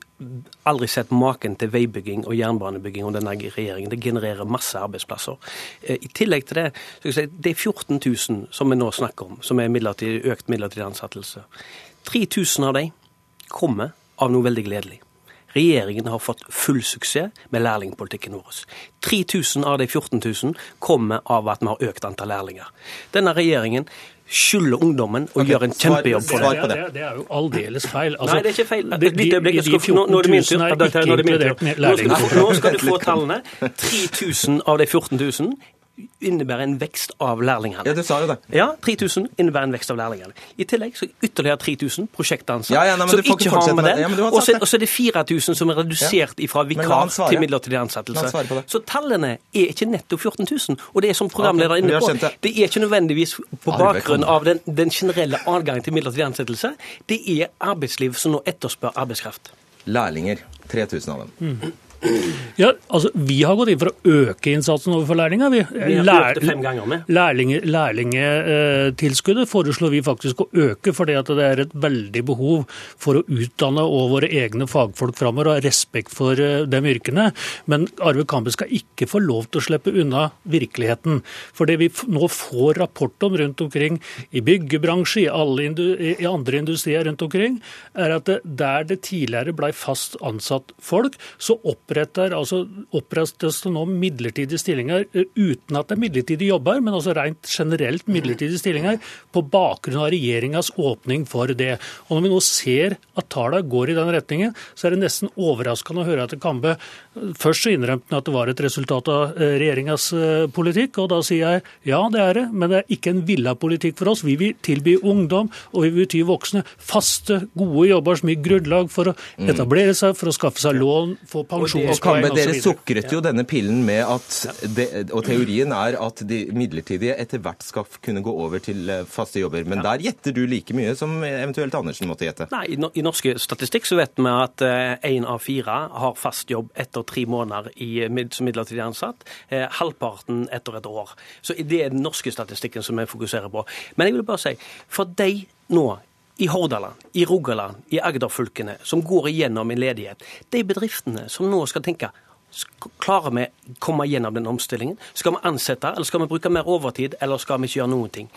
aldri sett maken til veibygging og jernbanebygging om denne regjeringen. Det genererer masse arbeidsplasser. Eh, I tillegg til det, så si, det er 14 000 som vi nå snakker om, som er midlertid, økt midlertidig ansettelse. 3000 av dem kommer av noe veldig gledelig. Regjeringen har fått full suksess med lærlingpolitikken vår. 3000 av de 14 000 kommer av at vi har økt antall lærlinger. Denne regjeringen skylder ungdommen og okay, gjør en kjempejobb for det. det. på det, det er jo aldeles feil. Altså, Nei, det er ikke feil. Et lite øyeblikk. Nå nå er det min tur. 000 Dag Terje, nå skal, du, få- lærlinger. nå skal du få tallene. 3000 av de 14 000 innebærer en vekst av lærlingene. Ja, du sa jo det. Ja, 3000 innebærer en vekst av lærlingene. I tillegg så ytterligere 3000 prosjektansatte Ja, ja, nei, som ikke har med med det. Ja, og, så, er det 4000 som er redusert fra vikar til midlertidig ansettelse. Så tallene er ikke netto 14 000. Og det er som programleder er inne på, det. er ikke nødvendigvis på bakgrunn av den, den generelle adgangen til midlertidig ansettelse. Det er arbeidsliv som nå etterspør arbeidskraft. Lærlinger. 3000 av dem. Ja, altså, Vi har gått inn for å øke innsatsen overfor lærlinger. Vi, Vi Lær-. Lærlinge- Lærlingetilskuddet foreslår vi faktisk å øke, fordi at det er et veldig behov for å utdanne og våre egne fagfolk framover, og ha respekt for eh, de yrkene. Men Arve Kambe skal ikke få lov til å slippe unna virkeligheten. For det vi nå får rapport om rundt omkring i byggebransje, i, alle i andre industrier rundt omkring, er at det, der det tidligere ble fast ansatt folk, så oppretter, altså, opprettes det nå midlertidige stillinger eh, uten at det er midlertidige jobber, men altså rent generelt midlertidige stillinger på bakgrunn av regjeringas åpning for det. Og Når vi nå ser at tallene går i den retningen, så er det nesten overraskende å høre at Kambe først så innrømte han at det var et resultat av eh, regjeringas eh, politikk, og da sier jeg ja, det er det, men det er ikke en villa politikk for oss. Vi vil tilby ungdom og vi vil tilby voksne faste, gode jobber som gir grunnlag for å etablere seg, for å skaffe seg lån, få Og Kambe, dere sukret jo denne pillen med at det, Og teorien er at de midlertidige etter hvert skal kunne gå over til eh, faste jobber. Men der gjetter du like mye som eventuelt Andersen måtte gjette. Nei, I no- norske statistikk så vet vi at én av fire har fast jobb etter tre måneder som midlertidig ansatt. Eh, halvparten etter et år. Så Det er den norske statistikken som vi fokuserer på. Men jeg vil bare si, for de nå i Hordaland, i Rogaland, i Agder-fylkene som går igjennom en ledighet, de bedriftene som nå skal tenke Klarer vi å komme gjennom den omstillingen? Skal vi ansette, eller skal vi bruke mer overtid, eller skal vi ikke gjøre noen ting?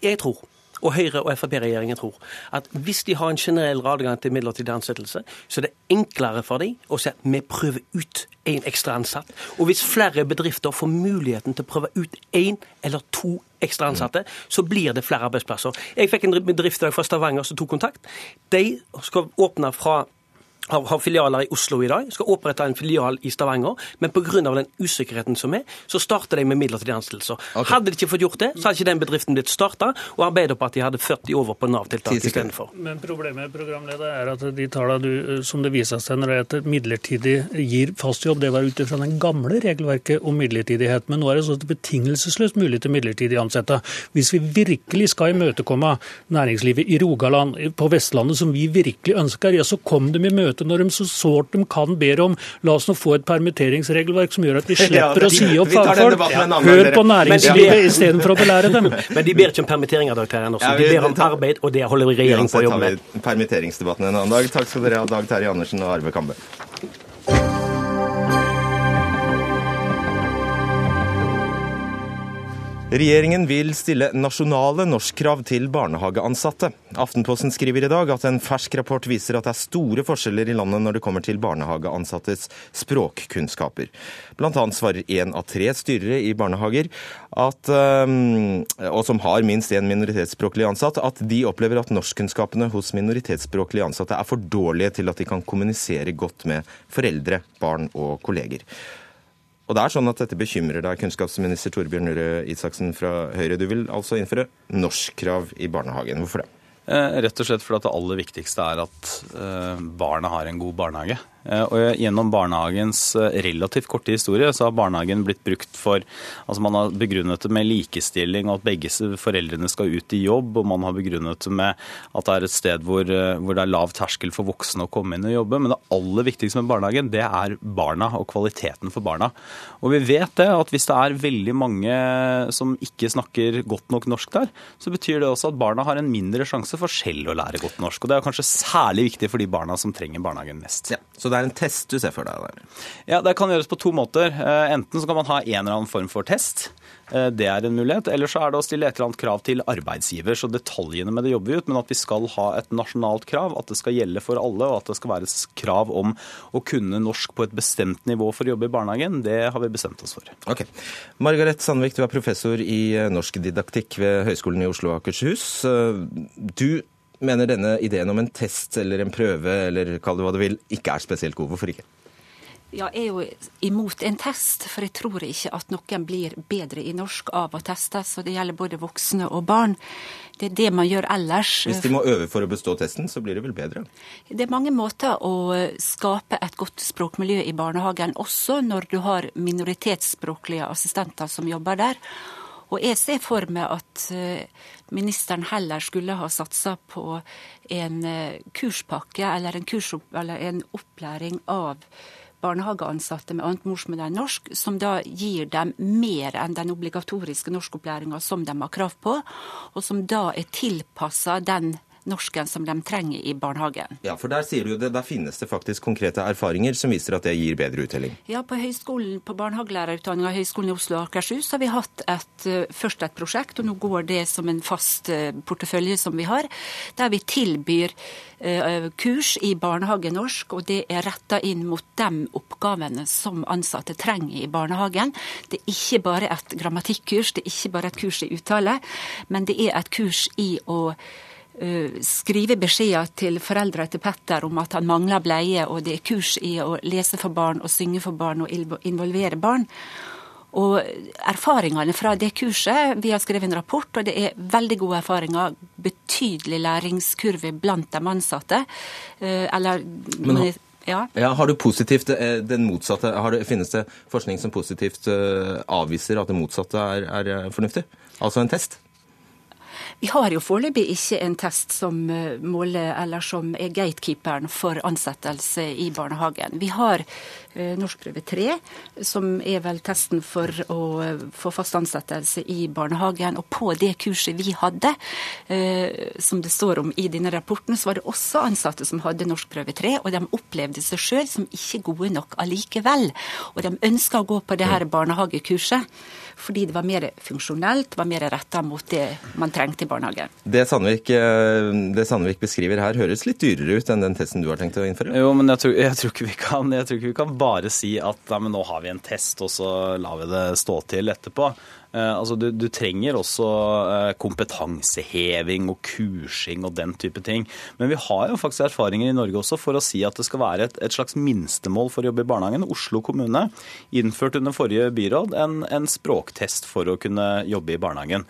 Jeg tror og Høyre- og Frp-regjeringen tror at hvis de har en generell adgang til midlertidig ansettelse, så er det enklere for dem å si at vi prøver ut en ekstra ansatt. Og hvis flere bedrifter får muligheten til å prøve ut én eller to ekstra ansatte, så blir det flere arbeidsplasser. Jeg fikk en bedrift fra Stavanger som tok kontakt. De skal åpne fra har, har filialer i Oslo i dag, skal opprette en filial i Stavanger. Men pga. den usikkerheten som er, så starter de med midlertidige ansettelser. Okay. Hadde de ikke fått gjort det, så hadde ikke den bedriften blitt starta, og Arbeiderpartiet hadde 40 over på Nav-tiltak istedenfor. Men problemet programleder, er at de tallene du, som det viser seg når det heter midlertidig gir fast jobb, det var ut ifra den gamle regelverket om midlertidighet. Men nå er det sånn at det betingelsesløst mulig til midlertidig ansette. Hvis vi virkelig skal imøtekomme næringslivet i Rogaland, på Vestlandet, som vi virkelig ønsker, ja, så kom dem i møte når de så sårt de kan ber om la oss nå få et permitteringsregelverk som gjør at vi Ja, slipper å si opp fagfolk. Hør på næringslivet istedenfor å belære dem. <laughs> Men de ber ikke om permitteringer, Dag Terje Andersen. De ber om arbeid, og det holder regjeringen på å Uansett jobbe tar med. vi permitteringsdebatten en annen dag. Takk skal dere ha, Dag Terje Andersen og Arve Kambe. Regjeringen vil stille nasjonale norskkrav til barnehageansatte. Aftenposten skriver i dag at en fersk rapport viser at det er store forskjeller i landet når det kommer til barnehageansattes språkkunnskaper. Blant annet svarer én av tre styrere i barnehager, at, og som har minst én minoritetsspråklig ansatt, at de opplever at norskkunnskapene hos minoritetsspråklige ansatte er for dårlige til at de kan kommunisere godt med foreldre, barn og kolleger. Og det er sånn at Dette bekymrer deg, kunnskapsminister Torbjørn Røe Isaksen fra Høyre. Du vil altså innføre norskkrav i barnehagen. Hvorfor det? Eh, rett og slett fordi det aller viktigste er at eh, barna har en god barnehage. Eh, og Gjennom barnehagens eh, relativt korte historie så har barnehagen blitt brukt for altså Man har begrunnet det med likestilling og at begge foreldrene skal ut i jobb. Og man har begrunnet det med at det er et sted hvor, eh, hvor det er lav terskel for voksne å komme inn og jobbe. Men det aller viktigste med barnehagen, det er barna og kvaliteten for barna. Og vi vet det at hvis det er veldig mange som ikke snakker godt nok norsk der, så betyr det også at barna har en mindre sjanse for selv å lære godt norsk. Og det er kanskje særlig viktig for de barna som trenger barnehagen mest. Ja, så det er en test du ser for deg der? Ja, Det kan gjøres på to måter. Eh, enten så kan man ha en eller annen form for test. Eh, det er en mulighet. Eller så er det å stille et eller annet krav til arbeidsgiver. Så detaljene med det jobber vi ut, men at vi skal ha et nasjonalt krav. At det skal gjelde for alle, og at det skal være et krav om å kunne norsk på et bestemt nivå for å jobbe i barnehagen. Det har vi bestemt oss for. Ok. Margaret Sandvik, du er professor i eh, norsk didaktikk ved Høgskolen i Oslo og Akershus. Du mener denne ideen om en test eller en prøve, eller kall det hva du vil, ikke er spesielt god. Hvorfor ikke? Ja, jeg er jo imot en test, for jeg tror ikke at noen blir bedre i norsk av å testes. Og det gjelder både voksne og barn. Det er det man gjør ellers. Hvis de må øve for å bestå testen, så blir det vel bedre? Det er mange måter å skape et godt språkmiljø i barnehagen, også når du har minoritetsspråklige assistenter som jobber der. Og jeg ser for meg at eh, ministeren heller skulle ha satsa på en eh, kurspakke eller en, kurs, eller en opplæring av barnehageansatte med annet morsmål enn norsk, som da gir dem mer enn den obligatoriske norskopplæringa som de har krav på, og som da er tilpassa den norsken som de trenger i barnehagen. Ja, for Der sier du det, der finnes det faktisk konkrete erfaringer som viser at det gir bedre uttelling? Ja, på høyskolen, på barnehagelærerutdanninga Høgskolen i Oslo og Akershus har vi hatt et, eh, først et prosjekt, og nå går det som en fast eh, portefølje som vi har, der vi tilbyr eh, kurs i barnehagenorsk, og det er retta inn mot de oppgavene som ansatte trenger i barnehagen. Det er ikke bare et grammatikkurs, det er ikke bare et kurs i uttale, men det er et kurs i å skrive beskjeder til foreldre til Petter om at han mangler bleie, og det er kurs i å lese for barn og synge for barn og involvere barn. Og erfaringene fra det kurset Vi har skrevet en rapport, og det er veldig gode erfaringer. Betydelig læringskurve blant de ansatte. Eh, eller Men, ja. Ja, har du positivt eh, den motsatte det, Finnes det forskning som positivt avviser at det motsatte er, er fornuftig? Altså en test? Vi har jo foreløpig ikke en test som eh, måler, eller som er gatekeeperen for ansettelse i barnehagen. Vi har eh, norskprøve 3, som er vel testen for å eh, få fast ansettelse i barnehagen. Og på det kurset vi hadde, som det står om i denne rapporten, så var det også ansatte som hadde norskprøve 3, og de opplevde seg sjøl som ikke gode nok allikevel. Og de ønska å gå på det her barnehagekurset fordi det var mer funksjonelt, var mer retta mot det man trengte i barnehagen. Det Sandvik, eh, det Sandvik, beskriver her, høres litt dyrere ut enn den testen du har tenkt å innføre? Jo, men jeg tror, jeg tror, ikke, vi kan, jeg tror ikke vi kan bare si at ja, nå har vi en test, og så lar vi det stå til etterpå. Eh, altså, du, du, trenger også eh, kompetanseheving og kursing og den type ting. Men vi har jo faktisk erfaringer i Norge også for å si at det skal være et, et slags minstemål for å jobbe i barnehagen. Oslo kommune innførte under forrige byråd en, en språktest for å kunne jobbe i barnehagen.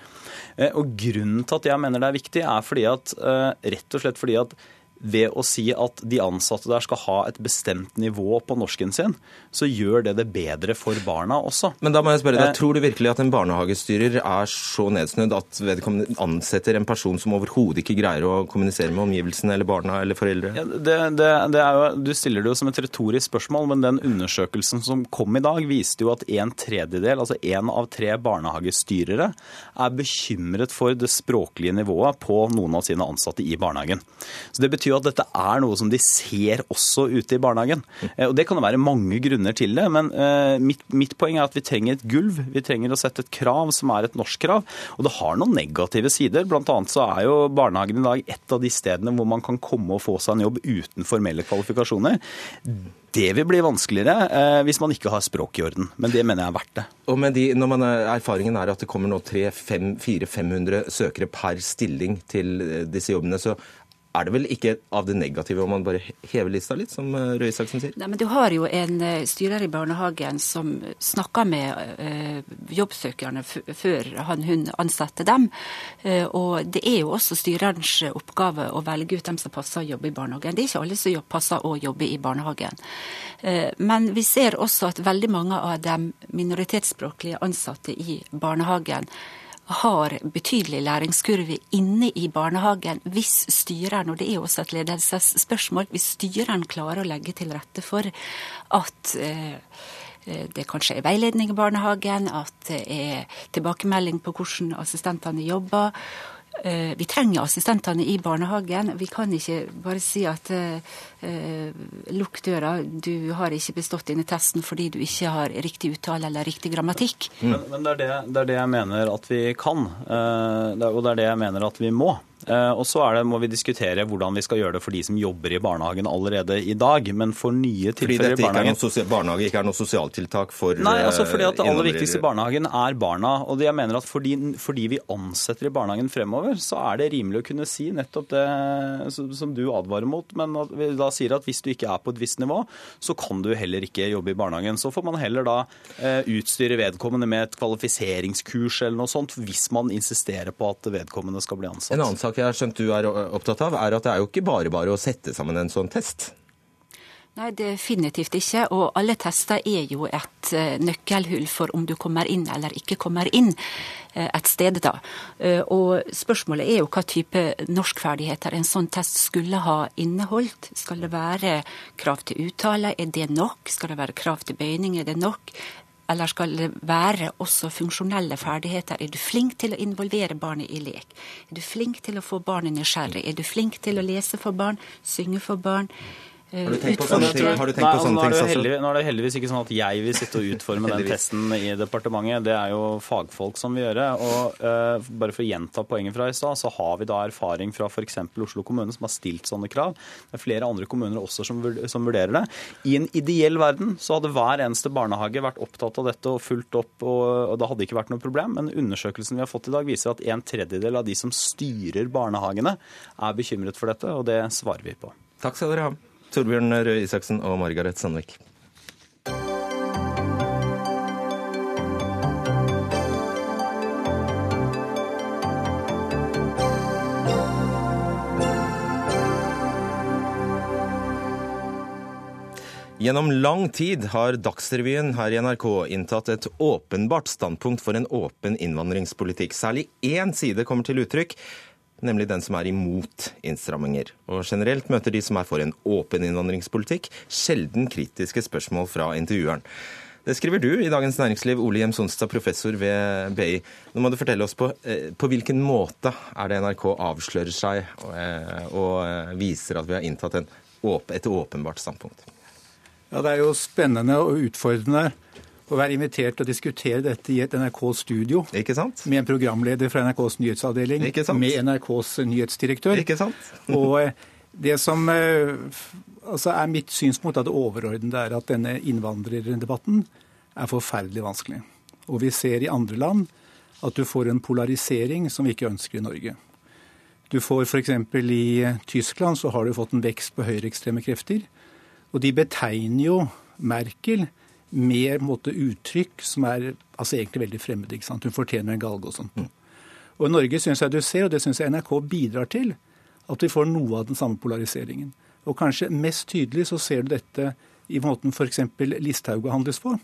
Eh, og Grunnen til at jeg mener det er viktig, er fordi at, rett og slett fordi at ved å si at de ansatte der skal ha et bestemt nivå på norsken sin, så gjør det det bedre for barna også. Men da må jeg spørre deg, eh, Tror du virkelig at en barnehagestyrer er så nedsnødd at vedkommende ansetter en person som overhodet ikke greier å kommunisere med omgivelsene eller barna eller foreldre? Ja, det, det, det jo, du stiller det jo som et retorisk spørsmål, men den undersøkelsen som kom i dag, viste jo at en tredjedel, altså én av tre barnehagestyrere, er bekymret for det språklige nivået på noen av sine ansatte i barnehagen. Så det betyr betyr jo at dette er noe som de ser også ute i barnehagen. Eh, og Det kan være mange grunner til det, men eh, mitt, mitt, poeng er at vi trenger et gulv. Vi trenger å sette et krav som er et norsk krav. Og det har noen negative sider. Blant annet så er jo barnehagen i dag et av de stedene hvor man kan komme og få seg en jobb uten formelle kvalifikasjoner. Det vil bli vanskeligere eh, hvis man ikke har språk i orden, men det mener jeg er verdt det. Og de, når man, Erfaringen er at det kommer nå 300-400-500 søkere per stilling til eh, disse jobbene. så er det vel ikke av det negative om man bare hever lista litt, som eh, Røe Isaksen sier? Nei, men Du har jo en eh, styrer i barnehagen som snakker med eh, jobbsøkerne før han hun ansetter dem. Eh, og det er jo også styrerens oppgave å velge ut dem som passer å jobbe i barnehagen. Det er ikke alle som passer å jobbe i barnehagen. Eh, men vi ser også at veldig mange av de minoritetsspråklige ansatte i barnehagen har betydelig læringskurve inne i barnehagen hvis styreren, og det er også et ledelsesspørsmål, hvis styreren klarer å legge til rette for at eh, eh, det kanskje er veiledning i barnehagen, at det er tilbakemelding på hvordan assistentene jobber Eh, vi trenger assistentene i barnehagen. Vi kan ikke bare si at lukk døra, du har ikke bestått denne testen fordi du ikke har riktig uttale eller riktig grammatikk. Mm. Men, men det, er det, det, er det, jeg mener at vi kan, uh, og det er det jeg mener at vi må. Eh, og så det, må vi diskutere hvordan vi skal gjøre det for de som jobber i barnehagen allerede i dag. Men for nye tilfeller i barnehagen Fordi dette barnehage ikke er noe sosialtiltak for Nei, altså fordi at det aller viktigste i barnehagen er barna. Og jeg mener at fordi, fordi, vi ansetter i barnehagen fremover, så er det rimelig å kunne si nettopp det som du advarer mot. Men vi da sier at hvis du ikke er på et visst nivå, så kan du heller ikke jobbe i barnehagen. Så får man heller da eh, utstyre vedkommende med et kvalifiseringskurs eller noe sånt, hvis man insisterer på at vedkommende skal bli ansatt. En annen sak jeg har skjønt du er opptatt av, er at det er jo ikke bare bare å sette sammen en sånn test? Nei, definitivt ikke. Og alle tester er jo et uh, nøkkelhull for om du kommer inn eller ikke kommer inn et sted, da. Uh, og spørsmålet er jo hva type norskferdigheter en sånn test skulle ha inneholdt. Skal det være krav til uttale, er det nok? Skal det være krav til bøyning, er det nok? Eller skal det være også funksjonelle ferdigheter? Er du flink til å involvere barnet i lek? Er du flink til å få barnet nysgjerrig? Er du flink til å lese for barn, synge for barn? Har du tenkt på sånne ting? Har på sånne ting, heldig, Nå er det heldigvis ikke sånn at jeg vil sitte og utforme den testen i departementet. Det er jo fagfolk som vil gjøre. Og uh, bare for å gjenta poenget fra i stad, så har vi da erfaring fra f.eks. Oslo kommune som har stilt sånne krav. Det er flere andre kommuner også som, som, vurderer det. I en ideell verden så hadde hver eneste barnehage vært opptatt av dette og fulgt opp, og, og det hadde ikke vært noe problem. Men undersøkelsen vi har fått i dag, viser at en tredjedel av de som styrer barnehagene, er bekymret for dette, og det svarer vi på. Takk skal dere ha. Torbjørn Røe Isaksen og Margaret Sandvik. Gjennom lang tid har Dagsrevyen her i NRK inntatt et åpenbart standpunkt for en åpen innvandringspolitikk. Særlig én side kommer til uttrykk, nemlig den som er imot innstramminger. Og generelt møter de som er for en åpen innvandringspolitikk, sjelden kritiske spørsmål fra intervjueren. Det skriver du i Dagens Næringsliv, Ole Hjem Sonstad, professor ved BI. Nå må du fortelle oss på, eh, på hvilken måte er det NRK avslører seg og, eh, og eh, viser at vi har inntatt en, et åpenbart standpunkt? Ja, Det er jo spennende og utfordrende å være invitert til å diskutere dette i et NRK-studio med en programleder fra NRKs nyhetsavdeling, med NRKs nyhetsdirektør. <laughs> Og eh, det som eh, altså er mitt synspunkt, av det overordnede er at denne innvandrerdebatten er forferdelig vanskelig. Og vi ser i andre land at du får en polarisering som vi ikke ønsker i Norge. Du får f.eks. i Tyskland så har du fått en vekst på høyreekstreme krefter. Og de betegner jo Merkel mer måte, uttrykk som er altså egentlig veldig fremmede. ikke sant? Hun fortjener en galge og sånt. Mm. Og I Norge syns jeg du ser, og det syns jeg NRK bidrar til, at vi får noe av den samme polariseringen. Og kanskje mest tydelig så ser du dette i måten f.eks. Listhaug behandles på.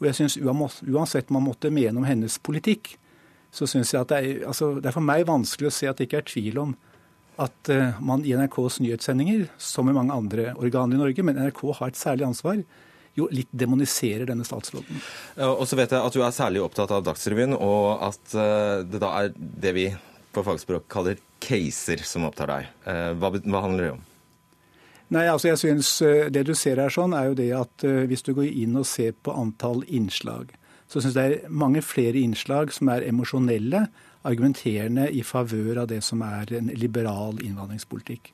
Og jeg syns uansett man måtte mene om hennes politikk, så syns jeg at det er, altså, det er for meg vanskelig å se at det ikke er tvil om at uh, man i NRKs nyhetssendinger, som i mange andre organer i Norge, men NRK har et særlig ansvar, jo litt demoniserer denne statsråden. Og så vet jeg at du er særlig opptatt av Dagsrevyen, og at eh, det da er det vi på fagspråk kaller caser som opptar deg. Eh, hva, hva handler det om? Nei, altså jeg synes eh, Det du ser her sånn, er jo det at hvis du går inn og ser på antall innslag, så syns jeg det er mange flere innslag som er emosjonelle, argumenterende i favør av det som er en liberal innvandringspolitikk.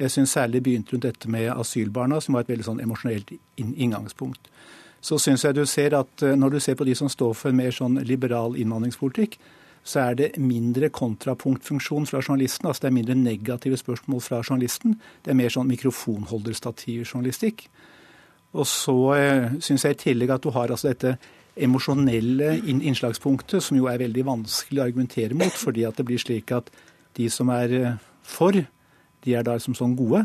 Jeg syns særlig begynte rundt dette med asylbarna, som var et veldig sånn emosjonelt inngangspunkt. Så syns jeg du ser at eh, når du ser på de som står for en mer sånn liberal innvandringspolitikk, så er det mindre kontrapunktfunksjon fra journalisten. Altså det er mindre negative spørsmål fra journalisten. Det er mer sånn mikrofonholderstativjournalistikk. Og så eh, syns jeg i tillegg at du har altså dette emosjonelle innslagspunktet, som jo er veldig vanskelig å argumentere mot, fordi at det blir slik at de som er eh, for, de er da som sånn gode.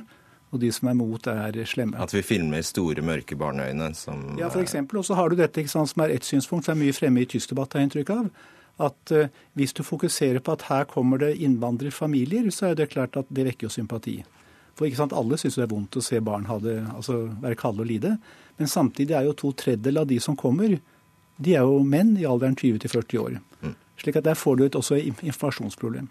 Og de som er mot, er slemme. At vi filmer store, mørke barneøyne som Ja, f.eks. Og så har du dette sant, som er ett synspunkt som er mye fremme i tysk debatt, har jeg inntrykk av at uh, hvis du fokuserer på at her kommer det innvandrerfamilier, så er det klart at det vekker jo sympati. For ikke sant, Alle syns det er vondt å se barn det, altså være kalde og lide. Men samtidig er jo to tredjedeler av de som kommer, de er jo menn i alderen 20 40 år. Mm. Slik at der får du et også informasjonsproblem.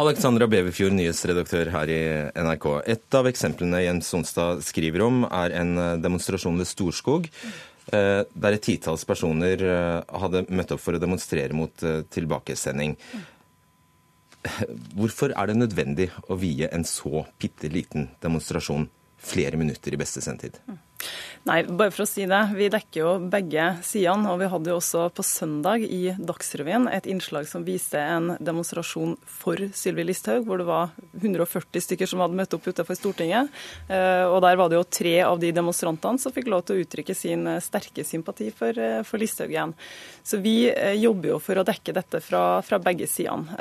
Alexandra Beverfjord, nyhetsredaktør her i NRK. Et av eksemplene Jens Sonstad skriver om, er en eh, demonstrasjon ved Storskog. Eh, der et titalls personer eh, hadde møtt opp for å demonstrere mot tilbakesending. Hvorfor er det nødvendig å vie en så bitte liten demonstrasjon flere minutter i beste sendetid? Nei, bare for å si det. Vi dekker jo begge sidene. Og vi hadde jo også på søndag i Dagsrevyen et innslag som viste en demonstrasjon for Sylvi Listhaug, hvor det var 140 stykker som hadde møtt opp utenfor Stortinget. Eh, og der var det jo tre av de demonstrantene som fikk lov til å uttrykke sin eh, sterke sympati for, eh, for Listhaug igjen. Så vi jobber jo for å dekke dette fra, fra begge sidene.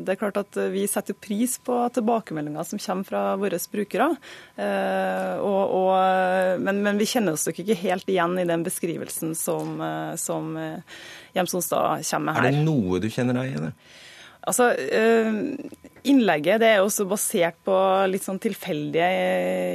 Det er klart at vi setter pris på tilbakemeldinger som kommer fra våre brukere. og, og men, men, vi kjenner oss nok ikke helt igjen i den beskrivelsen som, eh, som eh, Jemsonstad kommer med her. Er det noe du kjenner deg igjen i? Altså, eh, Innlegget det er også basert på litt sånn tilfeldige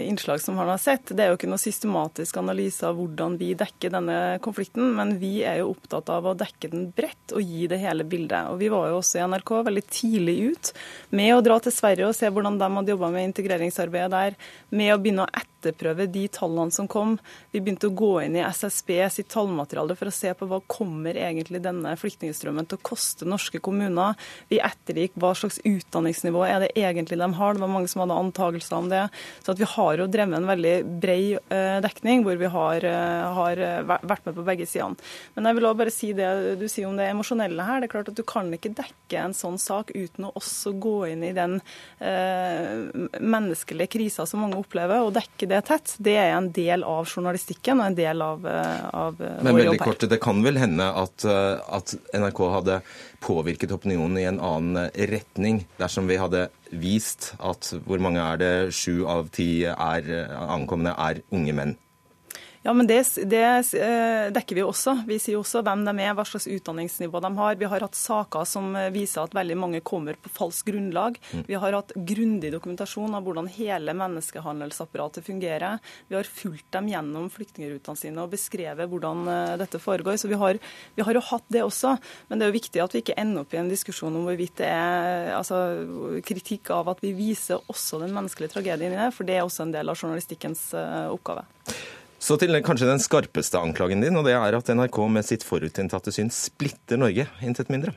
innslag som han har sett. Det er jo ikke noe systematisk analyse av hvordan vi dekker denne konflikten, men vi er jo opptatt av å dekke den bredt og gi det hele bildet. Og Vi var jo også i NRK veldig tidlig ut med å dra til Sverige og se hvordan de hadde jobba med integreringsarbeidet der, med å begynne å etterprøve de tallene som kom. Vi begynte å gå inn i SSB sitt tallmateriale for å se på hva kommer egentlig denne flyktningstrømmen til å koste norske kommuner. Vi ettergikk hva slags utdanning utdanningsnivå er det egentlig de har? Det var mange som hadde antakelser om det. Så at vi har jo drevet en veldig bred eh, dekning, hvor vi har, eh, har, eh, vært med på begge sidene. Men jeg vil også bare si det du sier om det emosjonelle her. Det er klart at Du kan ikke dekke en sånn sak uten å også gå inn i den eh, menneskelige krisa som mange opplever, og dekke det tett. Det er en del av journalistikken og en del av, av Men veldig kort, Det kan vel hende at, at NRK hadde påvirket opinionen i en annen retning dersom vi hadde vist at hvor mange er det, sju av ti er, ankomne er unge menn? Ja, men det, det, eh, dekker vi også. Vi sier også hvem de er, hva slags utdanningsnivå de har. Vi har hatt saker som eh, viser at veldig mange kommer på falskt grunnlag. Mm. Vi har hatt grundig dokumentasjon av hvordan hele menneskehandelsapparatet fungerer. Vi har fulgt dem gjennom flyktningrutene sine og beskrevet hvordan eh, dette foregår. Så vi har, vi har, jo hatt det også. Men det er jo viktig at vi ikke ender opp i en diskusjon om hvorvidt det er altså, kritikk av at vi viser også den menneskelige tragedien i det, for det er også en del av journalistikkens oppgave. Så til kanskje den skarpeste anklagen din, og det er at NRK med sitt forutinntatte syn splitter Norge, intet mindre.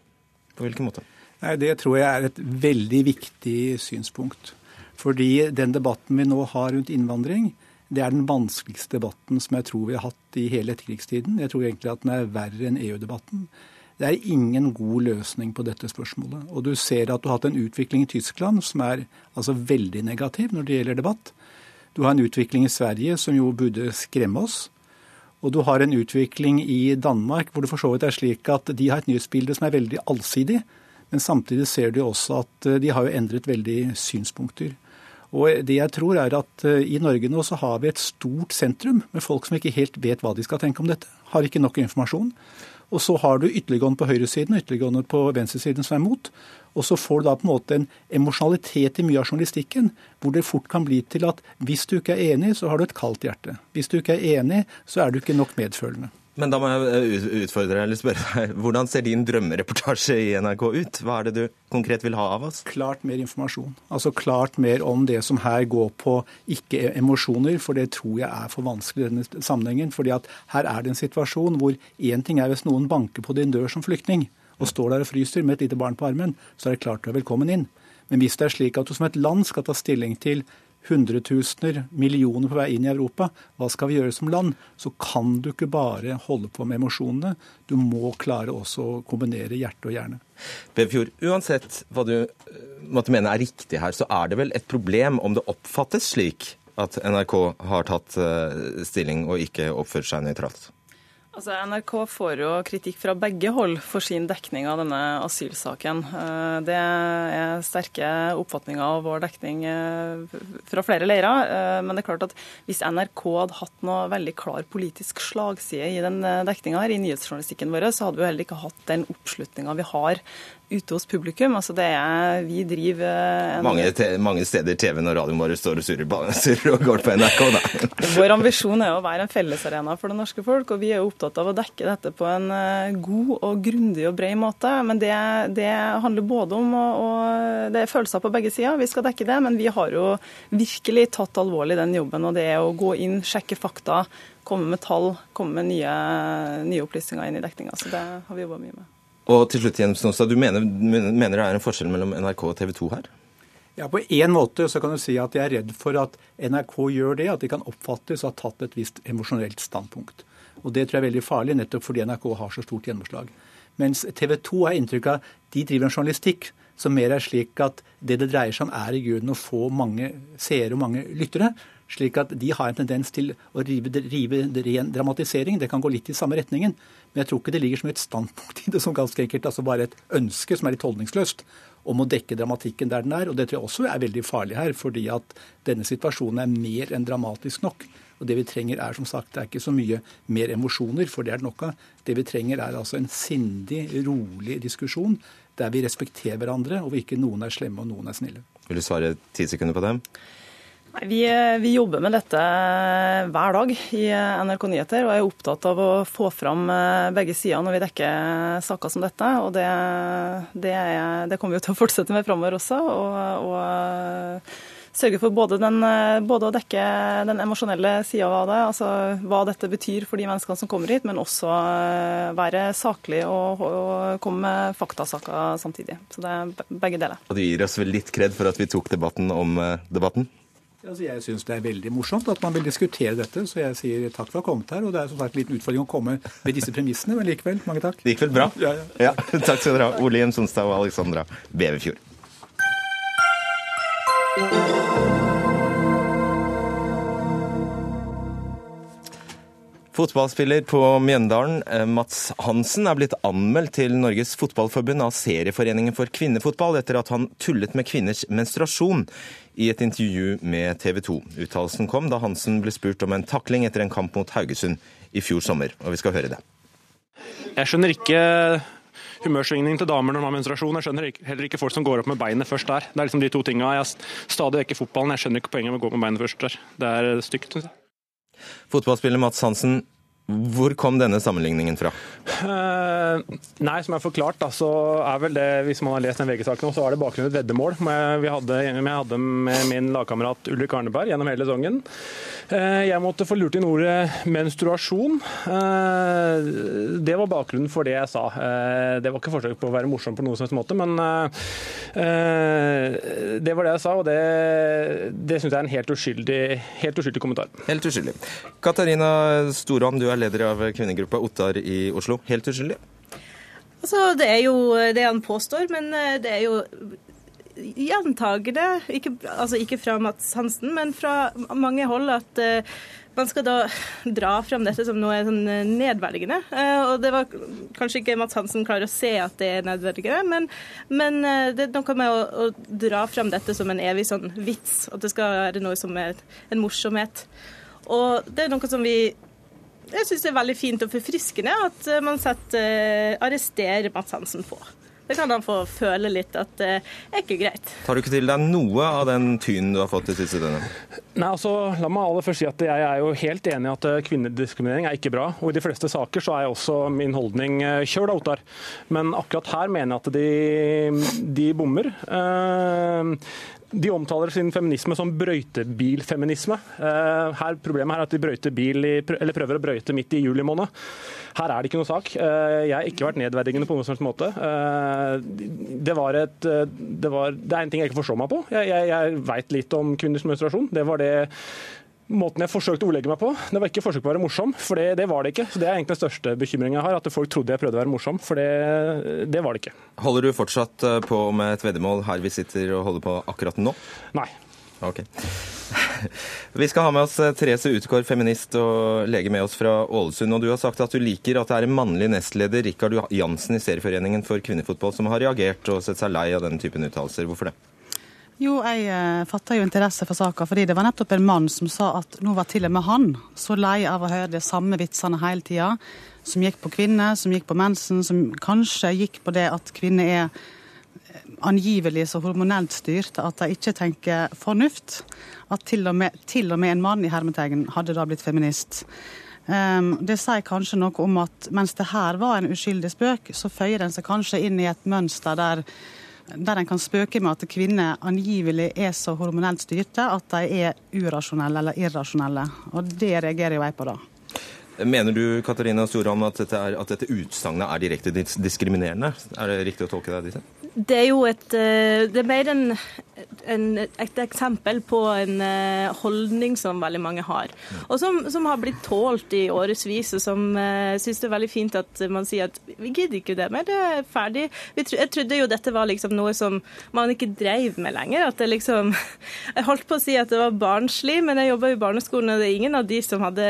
På hvilken måte? Nei, Det tror jeg er et veldig viktig synspunkt. Fordi den debatten vi nå har rundt innvandring, det er den vanskeligste debatten som jeg tror vi har hatt i hele etterkrigstiden. Jeg tror egentlig at den er verre enn EU-debatten. Det er ingen god løsning på dette spørsmålet. Og du ser at du har hatt en utvikling i Tyskland som er altså veldig negativ når det gjelder debatt. Du har en utvikling i Sverige som jo burde skremme oss. Og du har en utvikling i Danmark hvor det for så vidt er slik at de har et nyhetsbilde som er veldig allsidig. Men samtidig ser du også at eh, de har jo endret veldig synspunkter. Og det jeg tror er at eh, I Norge nå så har vi et stort sentrum med folk som ikke helt vet hva de skal tenke om dette. Har ikke nok informasjon. Og så har du ytterliggående på høyresiden og ytterliggående på venstresiden som er mot. Og så får du da på en måte en emosjonalitet i mye av journalistikken, hvor det fort kan bli til at hvis du ikke er enig, så har du et kaldt hjerte. Hvis du ikke er enig, så er du ikke nok medfølende. Men da må jeg utfordre deg eller spørre deg, <laughs> hvordan ser din drømmereportasje i NRK ut? Hva er det du konkret vil ha av oss? Klart mer informasjon. Altså klart mer om det som her går på ikke emosjoner, for det tror jeg er for vanskelig i denne sammenhengen. fordi at her er det en situasjon hvor én ting er hvis noen banker på din dør som flyktning, og står der og fryser med et lite barn på armen, så er det klart du er velkommen inn. Men hvis det er slik at du som et land skal ta stilling til hundretusener, millioner på vei inn i Europa, hva skal vi gjøre som land? Så kan du ikke bare holde på med emosjonene. Du må klare også å kombinere hjerte og hjerne. Bevfjord, uansett hva du eh, måtte mene er riktig her, så er det vel et problem om det oppfattes slik at NRK har tatt eh, stilling og ikke oppført seg nøytralt? Altså, NRK får jo kritikk fra begge hold for sin dekning av denne asylsaken. Eh, det er sterke oppfatninger av vår dekning eh, fra flere leirer. Eh, men det er klart at hvis NRK hadde hatt noe veldig klar politisk slagside i den dekninga i nyhetsjournalistikken vår, så hadde vi heller ikke hatt den oppslutninga vi har ute hos publikum. Altså det er, vi driver eh, en... mange, mange, steder TV-en og radioen våre står og surrer, <laughs> surrer og går på NRK, da. <laughs> Vår ambisjon er å være en fellesarena for det norske folk, og vi er opptatt av å dekke dette på en eh, god og grundig og bred måte. Men det, det handler både om å, Det er følelser på begge sider, vi skal dekke det. Men vi har jo virkelig tatt alvorlig den jobben, og det er å gå inn, sjekke fakta, komme med tall, komme med nye, nye opplysninger inn i dekninga. Så det har vi jobba mye med. Og til slutt, Jens Nostad, du mener, mener det er en forskjell mellom NRK og TV 2 her? Ja, På én måte så kan du si at jeg er redd for at NRK gjør det, at de kan oppfattes å ha tatt et visst emosjonelt standpunkt. Og Det tror jeg er veldig farlig, nettopp fordi NRK har så stort gjennomslag. Mens TV 2 har inntrykk av de driver en journalistikk som mer er slik at det det dreier seg om, er i grunnen å få mange seere og mange lyttere. Slik at de har en tendens til å rive, rive ren dramatisering. Det kan gå litt i samme retningen. Men jeg tror ikke det ligger som et standpunkt i det som ganske enkelt altså bare et ønske som er litt holdningsløst om å dekke dramatikken der den er. Og det tror jeg også er veldig farlig her, fordi at denne situasjonen er mer enn dramatisk nok. Og det vi trenger er som sagt, det er ikke så mye mer emosjoner, for det er det nok av. Det vi trenger er altså en sindig, rolig diskusjon der vi respekterer hverandre, og hvor ikke noen er slemme og noen er snille. Vil du svare ti sekunder på det? Vi, vi, jobber med dette hver dag i NRK Nyheter, og er opptatt av å få fram eh, begge sider når vi dekker saker som dette. og Det, det, er, det kommer vi til å fortsette med framover også. og, og sørge for både, den, både, å dekke den emosjonelle sida av det, altså hva dette betyr for de menneskene som kommer hit, men også eh, være saklig og, og komme med faktasaker samtidig. Så det er begge deler. Og det gir oss vel litt kred for at vi tok debatten om eh, debatten? Altså, jeg syns det er veldig morsomt at man vil diskutere dette, så jeg sier takk for å ha kommet her. Og det er som sagt en liten utfordring å komme med disse premissene, men likevel, mange takk. Det gikk vel bra? Ja, ja. ja <laughs> takk skal dere ha, Ole Jens Sonstad og Alexandra Bevefjord. Fotballspiller på Mjøndalen, eh, Mats Hansen, er blitt anmeldt til Norges Fotballforbund av Serieforeningen for kvinnefotball etter at han tullet med kvinners menstruasjon i et intervju med TV 2. Uttalelsen kom da Hansen ble spurt om en takling etter en kamp mot Haugesund i fjor sommer, og vi skal høre det. Jeg skjønner ikke humørsvingning til damer når de har menstruasjon. Jeg skjønner heller ikke folk som går opp med beinet først der. Det er liksom de to tinga. Jeg stadig vekk i fotballen. Jeg skjønner ikke poenget med å gå med beinet først der. Det er stygt, syns jeg. Fotballspiller Mats Hansen, hvor kom denne sammenligningen fra? Uh, nei, Som jeg har forklart, da, så er vel det, hvis man har lest den VG-saken, så var det bakgrunn et veddemål vi hadde, jeg hadde med min lagkamerat Ulrik Arneberg gjennom hele sesongen. Uh, jeg måtte få lurt inn ordet menstruasjon. Uh, det var bakgrunnen for det jeg sa. Det var ikke forsøk på å være morsom på noen som helst måte, men det var det jeg sa, og det, det syns jeg er en helt uskyldig, helt uskyldig kommentar. Helt uskyldig. Katarina Storholm, du er leder av kvinnegruppa Ottar i Oslo. Helt uskyldig? Altså, det er jo det han påstår, men eh, det er jo gjentagende, ikke, altså ikke fra Mats Hansen, men fra mange hold, at uh, man skal da dra fram dette som noe sånn eh, nedverdigende. Uh, og det var kanskje ikke Mats Hansen klarer å se at det er nedverdigende, men, men uh, det er noe med å, å, dra fram dette som en evig sånn vits, at det skal være noe som er en morsomhet. Og det er noe som vi jeg syns det er veldig fint og forfriskende at man setter, arresterer Mats Hansen på. Det kan han få føle litt at det er ikke greit. Tar du ikke til deg noe av den tynen du har fått de siste døgnene? Nei, altså, La meg aller først si at jeg er jo helt enig i at eh, kvinnediskriminering er ikke bra. Og i de fleste saker så er også min holdning eh, kjør da, Ottar. Men akkurat her mener jeg at de, de bommer. De omtaler sin feminisme som brøytebilfeminisme. Eh, her, problemet er at de brøyter bil i, eller prøver å brøyte midt i juli måned. Her er det ikke noe sak. Eh, jeg har ikke vært nedverdigende på noen slags måte. Eh, det, var et, det, var, det er en ting jeg ikke forstår meg på. Jeg, jeg, jeg veit litt om kvinners menstruasjon. Det var det måten jeg forsøkte å ordlegge meg på. Det var ikke forsøk på å være morsom, for det, det, var det ikke. Så Det er egentlig den største bekymringen jeg har, at folk trodde jeg prøvde å være morsom, for det, det var det ikke. Holder du fortsatt eh, på med et veddemål her vi sitter og holder på akkurat nå? Nei. Ok. <laughs> Vi skal ha med oss eh, Therese Utgaard, feminist og lege med oss fra Ålesund. og Du har sagt at du liker at det er en mannlig nestleder, Rikard Jansen i Serieforeningen for kvinnefotball, som har reagert og sett seg lei av denne typen uttalelser. Hvorfor det? Jo, jeg fatta jo interesse for saka fordi det var nettopp en mann som sa at nå var til og med han så lei av å høre de samme vitsene hele tida, som gikk på kvinner, som gikk på mensen, som kanskje gikk på det at kvinner er eh, angivelig så hormonelt styrt at de ikke tenker fornuft. At til og med, til og med en mann i hermetegn hadde da blitt feminist. Um, det sier kanskje noe om at mens det her var en uskyldig spøk, så føyer den seg kanskje inn i et mønster der der en kan spøke med at kvinner angivelig er så hormonelt styrte at de er urasjonelle eller irrasjonelle. Og det reagerer jo jeg på da. Mener du Katarina Storholm, at dette, er, at dette utsagnet er direkte diskriminerende? Er det riktig å tolke deg dit? Det er jo et eh, Det er mer en, en, et eksempel på en eh, holdning som veldig mange har. Og som, som har blitt tålt i årevis, og som uh, syns det er veldig fint at man sier at vi gidder ikke det mer, det er ferdig. Jeg trodde jo dette var liksom noe som man ikke dreiv med lenger. At det liksom <laughs> Jeg holdt på å si at det var barnslig, men jeg jobba i barneskolen, og det er ingen av de som hadde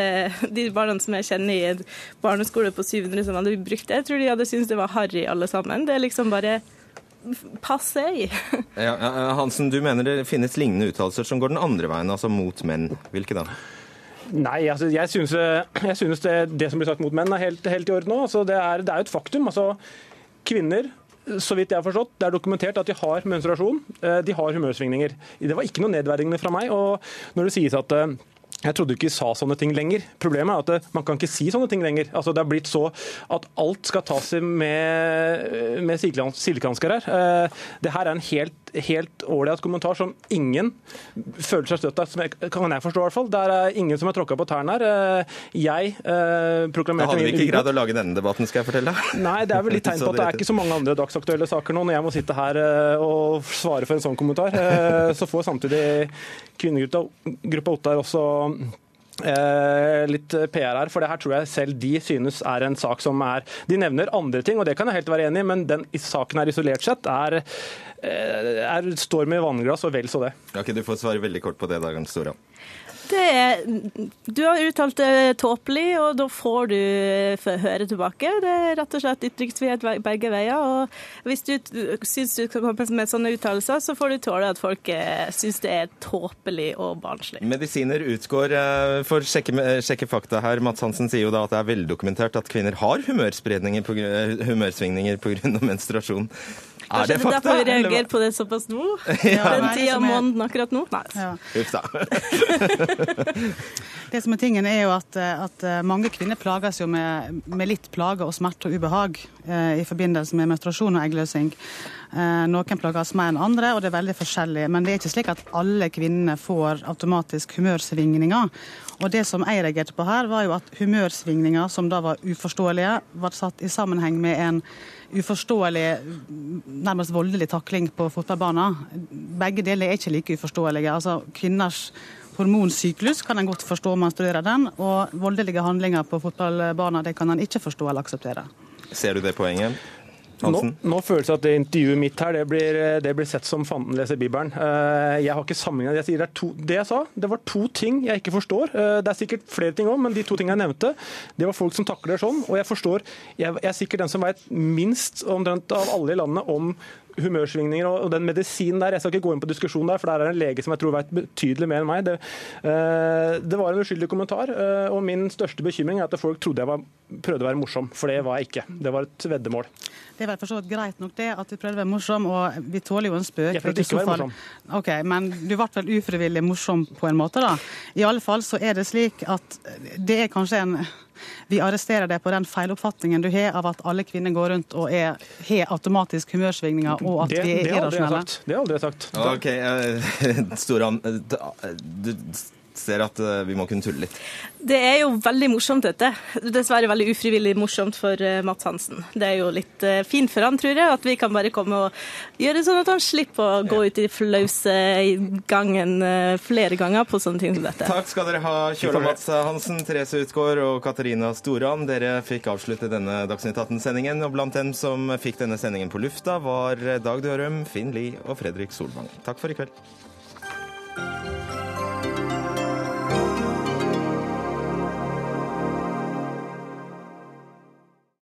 de barna som jeg kjenner i en barneskole på 700 som hadde brukt det. Jeg tror de hadde syntes det var harry alle sammen. Det er liksom bare passé. ja, Hansen, du mener det finnes lignende uttalelser som går den andre veien, altså mot menn. Hvilke da? Nei, altså, jeg synes, jeg synes det, det, som blir sagt mot menn, er helt, helt i orden nå. Altså, det, er, det er et faktum. Altså, kvinner så vidt jeg har forstått, Det er dokumentert at de har menstruasjon, eh, de har humørsvingninger. Det var ikke noe nedverdigende fra meg. og Når det sies at eh, jeg trodde ikke sa sånne ting lenger. Problemet er at det, man kan ikke si sånne ting lenger. Altså, det har blitt så at alt skal tas med, med silkehansker her. Eh, det her er en helt helt ålreit kommentar som ingen føler seg støtt av, kan jeg forstå i hvert fall. Det er ingen som har tråkka på tærne her. Eh, jeg eh, proklamerte Da hadde vi ikke greid å lage denne debatten, skal jeg fortelle. <laughs> Nei, det er vel litt tegn på at det er ikke så mange andre dagsaktuelle saker nå, når jeg må sitte her eh, og svare for en sånn kommentar. Eh, så får samtidig kvinnegruppa Ottar også Eh, litt PR her, for det her tror jeg selv de synes er en sak som er De nevner andre ting, og det kan jeg helt være enig i, men den saken her isolert sett er, er står med vannglass og vel så det. Ok, Du får svare veldig kort på det, Dagen Storan. Det er, du har uttalt det tåpelig, og da får du høre tilbake. Det er rett og slett ytringsfrihet begge veier. og Hvis du syns du kan komme med sånne uttalelser, så får du tåle at folk eh, syns det er tåpelig og barnslig. Medisiner utgår. Eh, for å sjekke, sjekke, fakta her, Mats Hansen sier jo da at det er veldokumentert at kvinner har humørsvingninger pga. menstruasjon. Er det fakta? Derfor vi reagerer på det såpass nå? <laughs> Ja. Den tida av måneden akkurat nå? Nei. Ja. <laughs> Det som er tingen er jo at, at mange kvinner plages jo med, med, litt plage og smerte og ubehag eh, i forbindelse med menstruasjon og eggløsning. Eh, noen plages mer enn andre, og det er veldig forskjellig. Men det er ikke slik at alle kvinner får automatisk humørsvingninger. Og det som jeg reagerte på her, var jo at humørsvingninger som da var uforståelige, var satt i sammenheng med en uforståelig, nærmest voldelig takling på fotballbanen. Begge deler er ikke like uforståelige. Altså, kvinners hormonsyklus kan en godt forstå om man studerer den, og voldelige handlinger på fotballbanen det kan en ikke forstå eller akseptere. Ser du det poenget? Nå, nå, føles det at det intervjuet mitt her det blir, det blir sett som fanden leser Bibelen. Eh, jeg har ikke sammenlignet. Jeg sier det, to, det jeg sa, det var to ting jeg ikke forstår. Eh, det er sikkert flere ting òg, men de to tingene jeg nevnte, det var folk som takler sånn. Og jeg forstår Jeg, jeg er sikkert den som vet minst omtrent av alle i landet om humørsvingninger og, den medisinen der. Jeg skal ikke gå inn på diskusjonen der, for der er en lege som jeg tror vet betydelig mer enn meg. Det, det var en uskyldig kommentar, og min største bekymring er at folk trodde jeg var, prøvde å være morsom, for det var jeg ikke. Det var et veddemål. Det er vel for så vidt greit nok det at du prøvde å være morsom, og vi tåler jo en spøk. Jeg prøvde ikke å være morsom. Ok, Men du ble vel ufrivillig morsom på en måte, da? I alle fall så er det slik at det er kanskje en vi arresterer deg på den feiloppfatningen du har av at alle kvinner går rundt og er, har automatisk humørsvingninger, og at det, vi er irrasjonelle. Det har aldri sagt. Ok, uh, <laughs> Storan, du ser at eh, vi må kunne tulle litt. Det er jo veldig morsomt, dette. Dessverre veldig ufrivillig morsomt for uh, Mats Hansen. Det er jo litt uh, fint for han, tror jeg, at vi kan bare komme og gjøre det sånn at han slipper å gå ut i flause i gangen flere ganger på sånne ting som dette. Takk skal dere ha, Kjøla-Mats Hansen, Therese Utgård og Katarina Storan. Dere fikk avslutte denne Dagsnytt 18-sendingen, og blant dem som fikk denne sendingen på lufta, var Dag Dørum, Finn Lie og Fredrik Solvang. Takk for i kveld.